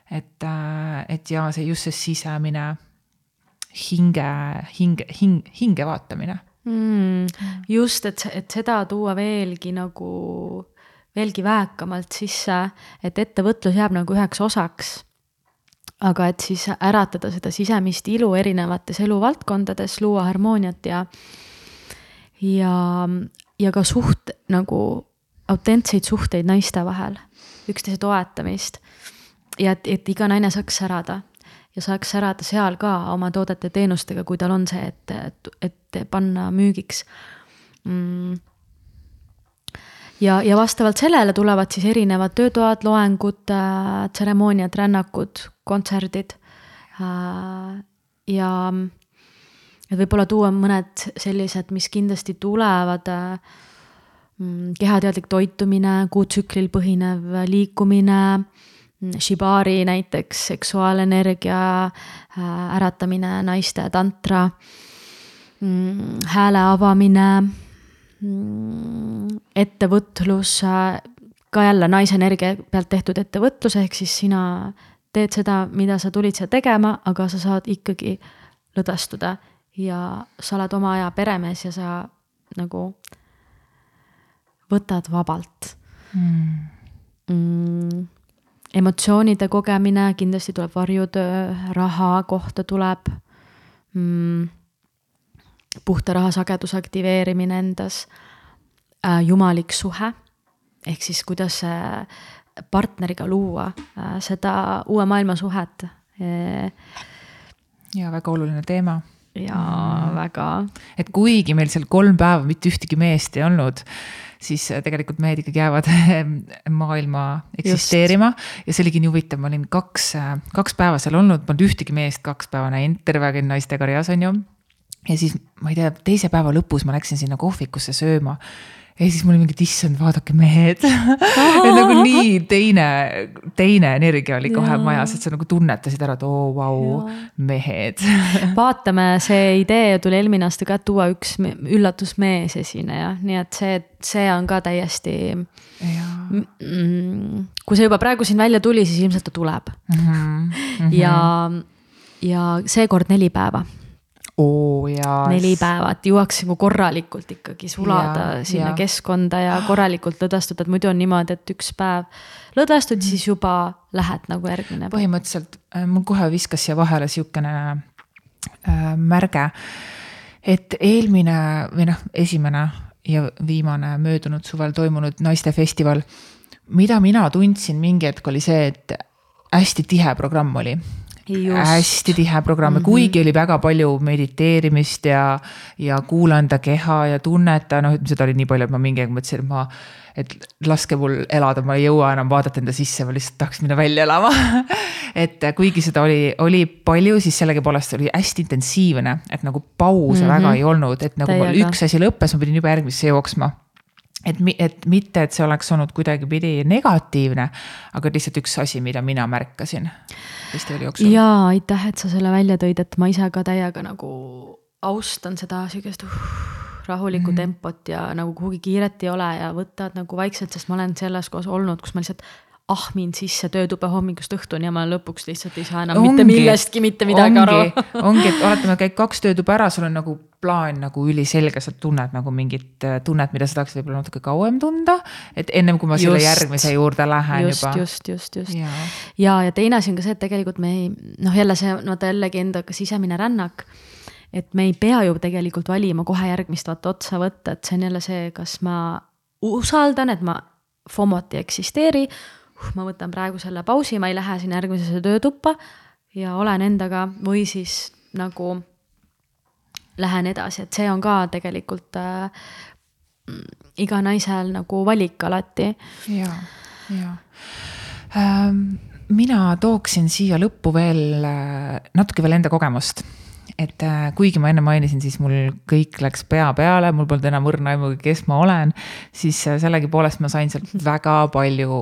et, äh, et ja see just see sisemine hinge, hinge, hing, hinge vaatamine mm,. just, et, et seda tuua veelgi nagu veelgi väekamalt sisse, et ettevõtlus jääb nagu üheks osaks. aga et siis äratada seda sisemist ilu erinevates eluvaldkondades, luua harmooniat ja, ja, ja ka suht nagu autentseid suhteid naiste vahel, üksteise toetamist. ja et, et iga naine saaks särada ja saaks särada seal ka oma toodete-teenustega, kui tal on see, et, et, et panna müügiks mm ja, ja vastavalt sellele tulevad siis erinevad töötoad, loengud äh,, tseremooniad, rännakud, kontserdid äh,. ja et võib-olla tuua mõned sellised, mis kindlasti tulevad äh,. kehateadlik toitumine, kuutsüklil põhinev liikumine, shibari näiteks, seksuaalenergia äh, äratamine, naiste tantra, mm, hääle avamine Mm, ettevõtlus, ka jälle naisenergia pealt tehtud ettevõtlus, ehk siis sina teed seda, mida sa tulid siia tegema, aga sa saad ikkagi lõdvestuda. Ja sa oled oma aja peremees ja sa nagu võtad vabalt. Mm.. Mm, emotsioonide kogemine, kindlasti tuleb varjutöö, raha kohta tuleb. Mm, puhta raha sageduse aktiveerimine endas, äh, jumalik suhe, ehk siis kuidas partneriga luua äh, seda uue maailma suhet. ja väga oluline teema jaa mm., väga. et kuigi meil seal kolm päeva mitte ühtegi meest ei olnud, siis tegelikult mehed ikkagi jäävad maailma eksisteerima. ja see oligi nii huvitav, ma olin kaks, kaks päeva seal olnud, polnud ühtegi meest kaks päeva näinud, terve aeg olin naiste karjas, on ju ja siis ma ei tea, teise päeva lõpus ma läksin sinna kohvikusse sööma ja siis mul oli mingi, et issand, vaadake mehed (laughs) et nagu nii teine, teine energia oli kohe ja. majas, et sa nagu tunnetasid ära, et oo vau mehed (laughs) vaatame, see idee tuli eelmine aasta ka, et tuua üks üllatusmees esineja, nii et see, see on ka täiesti. kui see juba praegu siin välja tuli, siis ilmselt ta tuleb mm. -hmm. Mm -hmm. ja, ja seekord neli päeva oo jaa. neli päeva, et jõuaks nagu korralikult ikkagi sulada ja, sinna ja. keskkonda ja korralikult lõdvestuda, et muidu on niimoodi, et üks päev lõdvestud, siis juba lähed nagu järgmine. põhimõtteliselt äh, mul kohe viskas siia vahele sihukene äh, märge, et eelmine või noh, esimene ja viimane möödunud suvel toimunud naistefestival, mida mina tundsin mingi hetk oli see, et hästi tihe programm oli hästi tihe programm mm, -hmm. kuigi oli väga palju mediteerimist ja, ja kuula enda keha ja tunneta, noh, seda oli nii palju, et ma mingi aeg mõtlesin, et ma. et laske mul elada, ma ei jõua enam vaadata enda sisse, ma lihtsalt tahaks minna välja elama (laughs) et kuigi seda oli, oli palju, siis sellegipoolest oli hästi intensiivne, et nagu pause mm -hmm. väga ei olnud, et nagu Täiega. üks asi lõppes, ma pidin juba järgmisse jooksma et, et mitte, et see oleks olnud kuidagipidi negatiivne, aga lihtsalt üks asi, mida mina märkasin festivali jooksul. jaa, aitäh, et sa selle välja tõid, et ma ise ka täiega nagu austan seda sihukest uh, rahulikku mm -hmm. tempot ja nagu kuhugi kiiret ei ole ja võtad nagu vaikselt, sest ma olen selles kohas olnud, kus ma lihtsalt ahmin sisse töötube hommikust õhtuni ja ma lõpuks lihtsalt ei saa enam ongi, mitte millestki mitte midagi ongi, aru. Ongi, (laughs) et oletame, käid kaks töötuba ära, sul on nagu plaan nagu üliselge, sa tunned nagu mingit äh, tunnet, mida sa tahaksid võib-olla natuke kauem tunda. et ennem kui ma selle just, järgmise juurde lähen just, juba. just, just, just. Ja, ja, ja teine asi on ka see, et tegelikult me ei, noh, jälle see, vaata jällegi enda sisemine rännak et me ei pea ju tegelikult valima kohe järgmist vaata otsa võtta, et see on jälle see, kas ma usaldan, et ma FOMO-t ei eksisteeri ma võtan praegu selle pausi, ma ei lähe sinna järgmisesse töötuppa ja olen endaga või siis nagu lähen edasi, et see on ka tegelikult äh, iga naisel nagu valik alati. ja, ja ähm, mina tooksin siia lõppu veel äh, natuke veel enda kogemust et äh, kuigi ma enne mainisin, siis mul kõik läks pea peale, mul polnud enam õrna aimugi, kes ma olen, siis äh, sellegipoolest ma sain sealt väga palju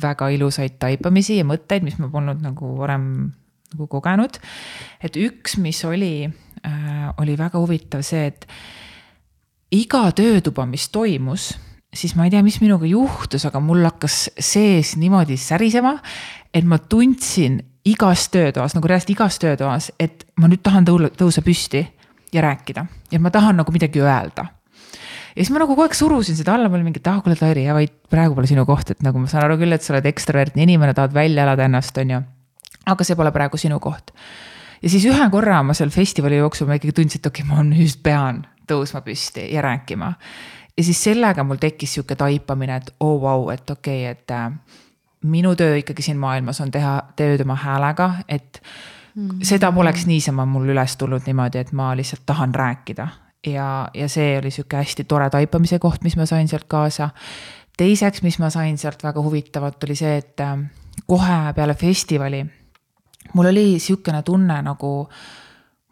väga ilusaid taipamisi ja mõtteid, mis ma polnud nagu varem nagu kogenud. et üks, mis oli äh,, oli väga huvitav see, et iga töötuba, mis toimus siis ma ei tea, mis minuga juhtus, aga mul hakkas sees niimoodi särisema, et ma tundsin, igas töötoas, nagu reaalselt igas töötoas, et ma nüüd tahan tõule, tõusa püsti ja rääkida ja ma tahan nagu midagi öelda. ja siis ma nagu kogu aeg surusin seda alla, mul mingi, et ah, kuule, Tairi, vaid praegu pole sinu koht, et nagu ma saan aru küll, et sa oled ekstravertne inimene, tahad välja elada ennast, on ju. aga see pole praegu sinu koht. ja siis ühe korra ma seal festivali jooksul ma ikkagi tundsin, et okei okay,, ma nüüd pean tõusma püsti ja rääkima. ja siis sellega mul tekkis sihuke taipamine, et oo oh, vau wow,, et okei okay,, et äh, minu töö ikkagi siin maailmas on teha tööd oma häälega, et mm -hmm. seda poleks niisama mul üles tulnud niimoodi, et ma lihtsalt tahan rääkida. ja, ja see oli sihuke hästi tore taipamise koht, mis ma sain sealt kaasa. teiseks, mis ma sain sealt väga huvitavat, oli see, et äh, kohe peale festivali mul oli sihukene tunne nagu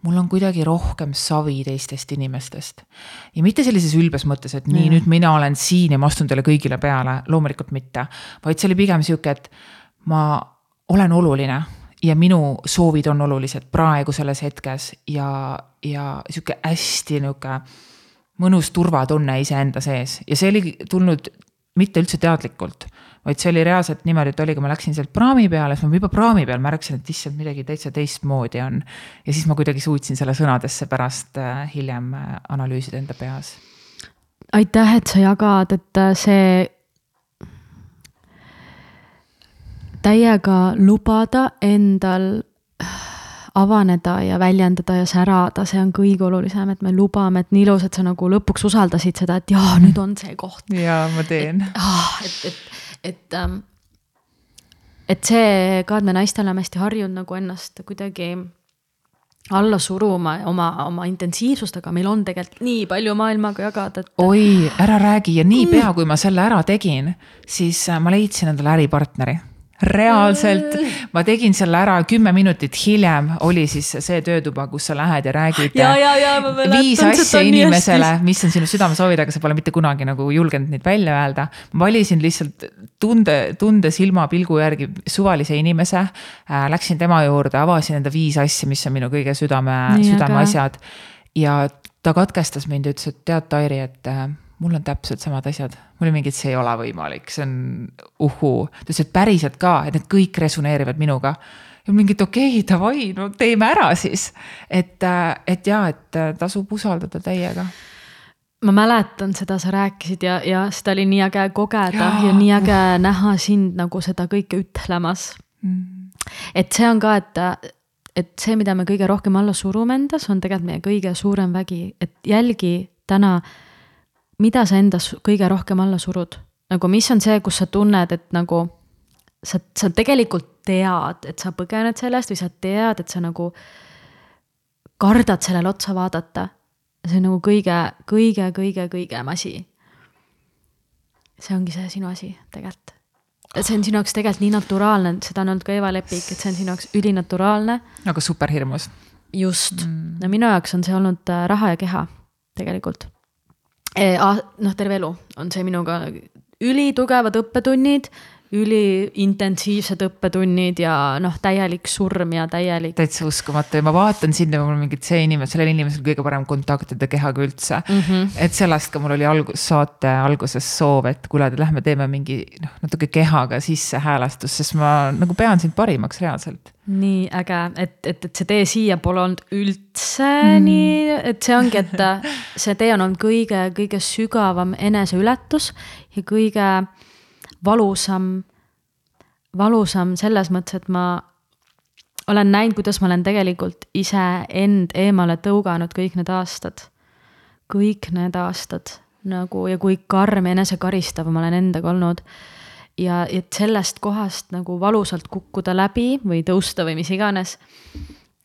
mul on kuidagi rohkem savi teistest inimestest. ja mitte sellises ülbes mõttes, et nii, nüüd mina olen siin ja ma astun teile kõigile peale, loomulikult mitte. vaid see oli pigem sihuke, et ma olen oluline ja minu soovid on olulised praegu selles hetkes ja, ja sihuke hästi nihuke mõnus turvatunne iseenda sees ja see oli tulnud mitte üldse teadlikult vaid see oli reaalselt niimoodi, et oli, kui ma läksin sealt praami peale, siis ma juba praami peal märkasin, et issand, midagi täitsa teistmoodi on. ja siis ma kuidagi suutsin selle sõnadesse pärast äh, hiljem äh, analüüsida enda peas. aitäh, et sa jagad, et äh, see täiega lubada endal avaneda ja väljendada ja särada, see on kõige olulisem, et me lubame, et nii ilus, et sa nagu lõpuks usaldasid seda, et jaa, nüüd on see koht. jaa, ma teen. et, ah, et, et et ähm,, et see ka, et me naistena oleme hästi harjunud nagu ennast kuidagi alla suruma oma, oma intensiivsust, aga meil on tegelikult nii palju maailmaga jagada, et. oi, ära räägi ja niipea, kui ma selle ära tegin, siis äh, ma leidsin endale äripartneri reaalselt, ma tegin selle ära, kümme minutit hiljem oli siis see töötuba, kus sa lähed ja räägid. viis asja inimesele, mis on sinu südamesoovida, aga sa pole mitte kunagi nagu julgenud neid välja öelda. valisin lihtsalt tunde, tunde silmapilgu järgi suvalise inimese äh,. Läksin tema juurde, avasin enda viis asja, mis on minu kõige südame, südameasjad. ja ta katkestas mind ja ütles, et tead, Tairi, et äh, mul on täpselt samad asjad. mul oli mingi, et see ei ole võimalik, see on uhuu. ta ütles, et päriselt ka, et need kõik resoneerivad minuga. ja mingi, et okei okay,, davai, no teeme ära siis. et, äh, et jaa, et äh, tasub usaldada täiega ma mäletan seda, sa rääkisid ja, ja seda oli nii äge kogeda ja, ja nii äge uh. näha sind nagu seda kõike ütlemas mm.. et see on ka, et, et see, mida me kõige rohkem alla surume endas, on tegelikult meie kõige suurem vägi, et jälgi täna mida sa endas kõige rohkem alla surud? nagu mis on see, kus sa tunned, et nagu sa, sa tegelikult tead, et sa põgened sellest või sa tead, et sa nagu kardad sellele otsa vaadata. see on nagu kõige, kõige, kõige, kõigem asi. see ongi see sinu asi tegelikult. see on sinu jaoks tegelikult nii naturaalne, seda on olnud ka Eva Lepik, et see on sinu jaoks ülinaturaalne. aga super hirmus. just mm., no minu jaoks on see olnud äh, raha ja keha tegelikult noh, terve elu on see minuga ülitugevad õppetunnid, üliintensiivsed õppetunnid ja noh, täielik surm ja täielik. täitsa uskumatu ja ma vaatan sind ja mul on mingid see inimene, sellel inimesel kõige parem kontakt enda kehaga üldse mm. -hmm. et sellest ka mul oli algus, saate alguses soov, et kuule, lähme teeme mingi noh, natuke kehaga sisse häälestus, sest ma nagu pean sind parimaks reaalselt. nii äge, et, et, et see tee siiapoole olnud üldse mm. nii, et see ongi, et see tee on olnud kõige, kõige sügavam eneseületus ja kõige valusam, valusam selles mõttes, et ma olen näinud, kuidas ma olen tegelikult iseend eemale tõuganud kõik need aastad. kõik need aastad nagu ja kui karm ja enesekaristav ma olen endaga olnud. ja et sellest kohast nagu valusalt kukkuda läbi või tõusta või mis iganes.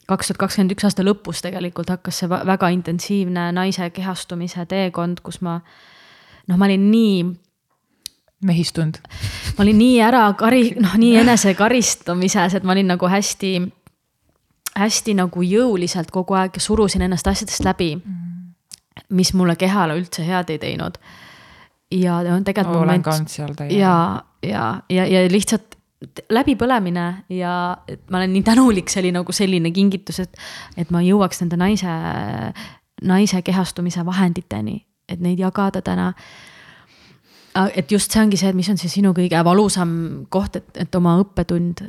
kaks tuhat kakskümmend üks aasta lõpus tegelikult hakkas see väga intensiivne naise kehastumise teekond, kus ma noh, ma olin nii mehistunud? ma olin nii ära kari-, noh, nii enesekaristamises, et ma olin nagu hästi, hästi nagu jõuliselt kogu aeg surusin ennast asjadest läbi mm., mis mulle kehale üldse head ei teinud. ja tegelikult. olen ka olnud seal täiega. ja, ja, ja, ja lihtsalt läbipõlemine ja ma olen nii tänulik, see oli nagu selline kingitus, et, et ma jõuaks nende naise, naise kehastumise vahenditeni, et neid jagada täna et just see ongi see, et mis on see sinu kõige valusam koht, et, et oma õppetund,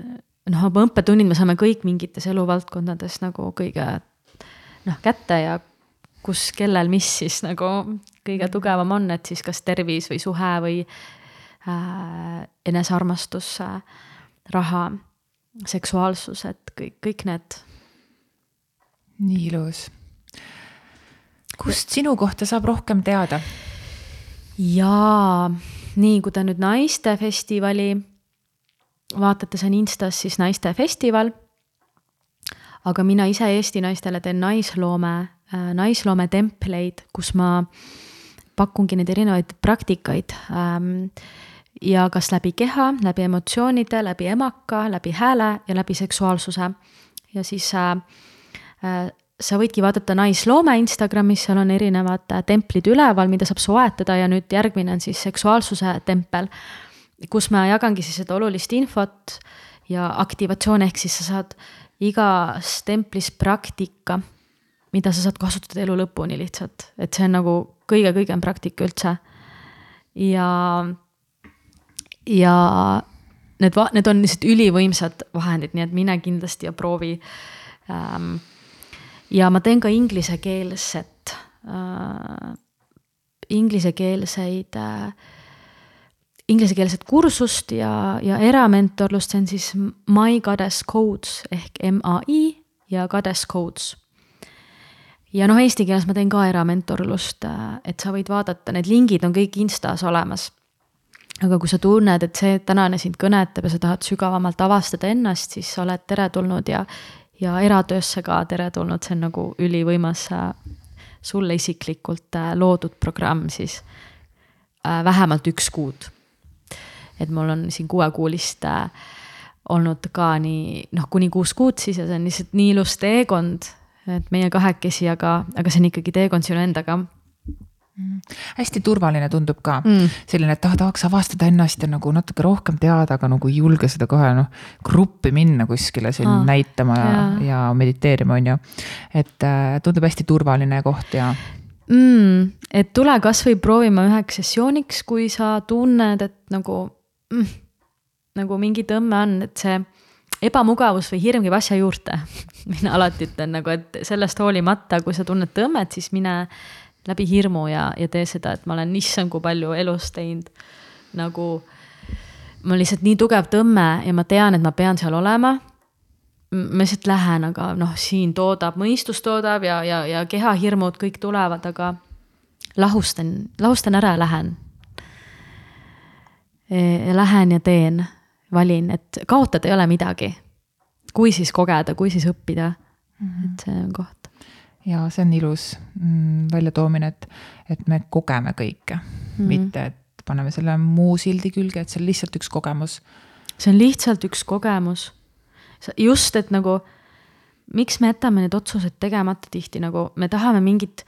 noh, oma õppetunnid me saame kõik mingites eluvaldkondades nagu kõige noh, kätte ja kus, kellel, mis siis nagu kõige tugevam on, et siis kas tervis või suhe või äh, enesearmastus äh,, raha, seksuaalsus, et kõik, kõik need. nii ilus. kust sinu kohta saab rohkem teada? Jaa, nii kui te nüüd naistefestivali vaatate, see on Instas siis naistefestival. aga mina ise Eesti naistele teen naisloome, äh, naisloome templeid, kus ma pakungi neid erinevaid praktikaid ähm, ja kas läbi keha, läbi emotsioonide, läbi emaka, läbi hääle ja läbi seksuaalsuse. ja siis äh, äh, sa võidki vaadata Naisloome Instagramis, seal on erinevad äh, templid üleval, mida saab soetada ja nüüd järgmine on siis seksuaalsuse tempel, kus ma jagangi siis seda olulist infot ja aktivatsioone, ehk siis sa saad igas templis praktika, mida sa saad kasutada elu lõpuni lihtsalt, et see on nagu kõige-kõigem praktika üldse. ja, ja need, need on lihtsalt ülivõimsad vahendid, nii et mine kindlasti ja proovi ähm, ja ma teen ka inglisekeelset äh,, inglisekeelseid äh,, inglisekeelset kursust ja, ja eramentorlust, see on siis My Goddess Codes ehk M-A-I ja Goddess Codes ja noh, eesti keeles ma teen ka eramentorlust, äh, et sa võid vaadata, need lingid on kõik Instas olemas. aga kui sa tunned, et see tänane sind kõnetab ja sa tahad sügavamalt avastada ennast, siis sa oled teretulnud ja, ja eratöösse ka teretulnud, see on nagu ülivõimas äh, sulle isiklikult äh, loodud programm siis äh, vähemalt üks kuud. et mul on siin kuuekuulist olnud ka nii noh, kuni kuus kuud siis ja see on lihtsalt nii ilus teekond, et meie kahekesi, aga, aga see on ikkagi teekond sinu endaga. Hästi turvaline tundub ka mm., selline, et taha, tahaks avastada ennast ja nagu natuke rohkem teada, aga nagu ei julge seda kohe noh, gruppi minna kuskile siin ah, näitama ja, ja., ja mediteerima, on ju. et äh, tundub hästi turvaline koht ja mm,. et tule kasvõi proovima üheks sessiooniks, kui sa tunned, et nagu mm,, nagu mingi tõmme on, et see ebamugavus või hirm käib asja juurde (laughs) mina alati ütlen nagu, et sellest hoolimata, kui sa tunned tõmmet, siis mine läbi hirmu ja, ja tee seda, et ma olen issand, kui palju elus teinud nagu. mul lihtsalt nii tugev tõmme ja ma tean, et ma pean seal olema. ma lihtsalt lähen, aga noh, siin toodab, mõistus toodab ja, ja, ja kehahirmud kõik tulevad, aga lahustan, lahustan ära ja lähen. E, lähen ja teen, valin, et kaotada ei ole midagi. kui siis kogeda, kui siis õppida mm. -hmm. et see on koht ja see on ilus mm, väljatoomine, et, et me kogeme kõike mm, -hmm. mitte et paneme selle muu sildi külge, et see on lihtsalt üks kogemus. see on lihtsalt üks kogemus. just, et nagu miks me jätame need otsused tegemata tihti nagu me tahame mingit,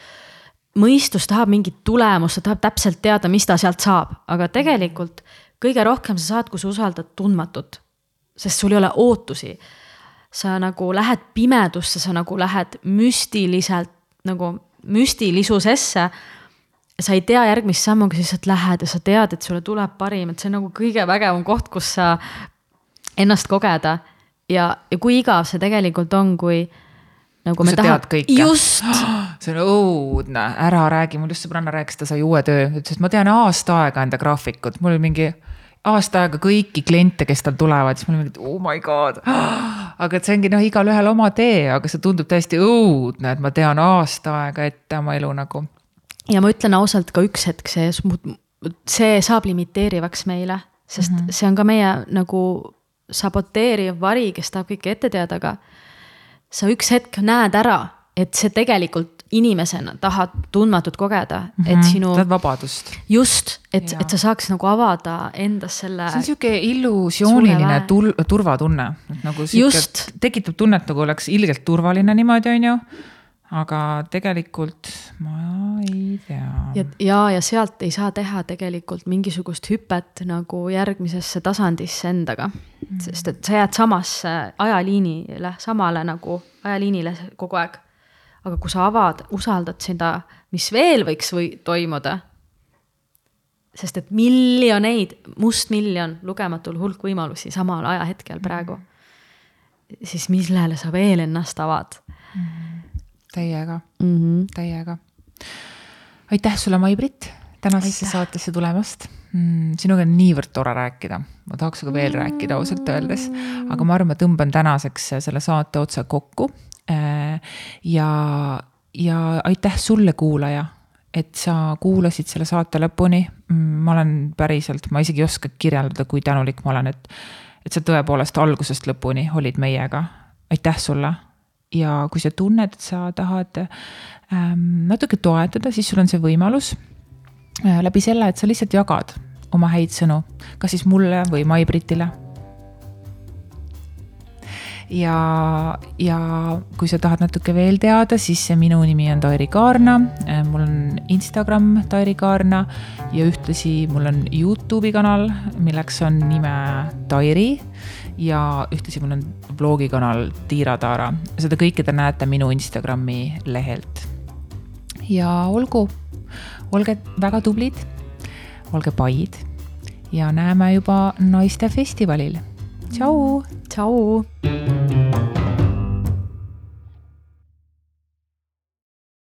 mõistus tahab mingit tulemust, ta tahab täpselt teada, mis ta sealt saab, aga tegelikult kõige rohkem sa saad, kui sa usaldad tundmatut, sest sul ei ole ootusi. Sa nagu lähed pimedusse, sa nagu lähed müstiliselt nagu müstilisusesse. sa ei tea järgmist sammu, aga sa lihtsalt lähed ja sa tead, et sulle tuleb parim, et see on nagu kõige vägevam koht, kus sa ennast kogeda. ja, ja kui igav see tegelikult on, kui nagu kui me sa tahame. just (gasps) see on õudne, ära räägi, mul just sõbranna rääkis, ta sai uue töö, ütles, et ma tean aasta aega enda graafikut, mul oli mingi aasta aega kõiki kliente, kes tal tulevad, siis mul oli mingi, oh my god. (gasps) aga et see ongi noh, igalühel oma tee, aga see tundub täiesti õudne, et ma tean aasta aega ette oma elu nagu. ja ma ütlen ausalt ka üks hetk, see, see saab limiteerivaks meile, sest mm -hmm. see on ka meie nagu saboteeriv vari, kes tahab kõike ette teada, aga sa üks hetk näed ära, et see tegelikult inimesena tahad tundmatut kogeda mm, -hmm. et sinu. tahad vabadust. just, et, et sa saaks nagu avada endas selle. see on sihuke illusiooniline tul-, turvatunne, et nagu sihuke, tekitab tunnet, nagu oleks ilgelt turvaline niimoodi, on ju. aga tegelikult ma ei tea. ja, ja, ja sealt ei saa teha tegelikult mingisugust hüpet nagu järgmisesse tasandisse endaga mm.. sest et sa jääd samasse ajaliinile, samale nagu ajaliinile kogu aeg. Aga kui sa avad, usaldad seda, mis veel võiks või toimuda. sest et miljoneid, mustmiljon, lugematul hulk võimalusi samal ajahetkel praegu. siis millele sa veel ennast avad täiega mm? -hmm. täiega. aitäh sulle, Mai-Britt, tänasesse saatesse tulemast mm,. sinuga on niivõrd tore rääkida, ma tahaks sinuga veel rääkida ausalt öeldes, aga ma arvan, ma tõmban tänaseks selle saate otsa kokku. Ja, ja aitäh sulle, kuulaja, et sa kuulasid selle saate lõpuni. ma olen päriselt, ma isegi ei oska kirjeldada, kui tänulik ma olen, et, et sa tõepoolest algusest lõpuni olid meiega. aitäh sulle ja kui sa tunned, et sa tahad ähm, natuke toetada, siis sul on see võimalus äh, läbi selle, et sa lihtsalt jagad oma häid sõnu, kas siis mulle või Mai-Britile. Ja, ja kui sa tahad natuke veel teada, siis minu nimi on Tairi Kaarna, mul on Instagram Tairi Kaarna ja ühtlasi mul on Youtube'i kanal, milleks on nime Tairi. Ja ühtlasi mul on blogikanal Tiira Taara, seda kõike te näete minu Instagrami lehelt. ja olgu, olge väga tublid, olge paid. Ja näeme juba naistefestivalil. Ciao. Ciao.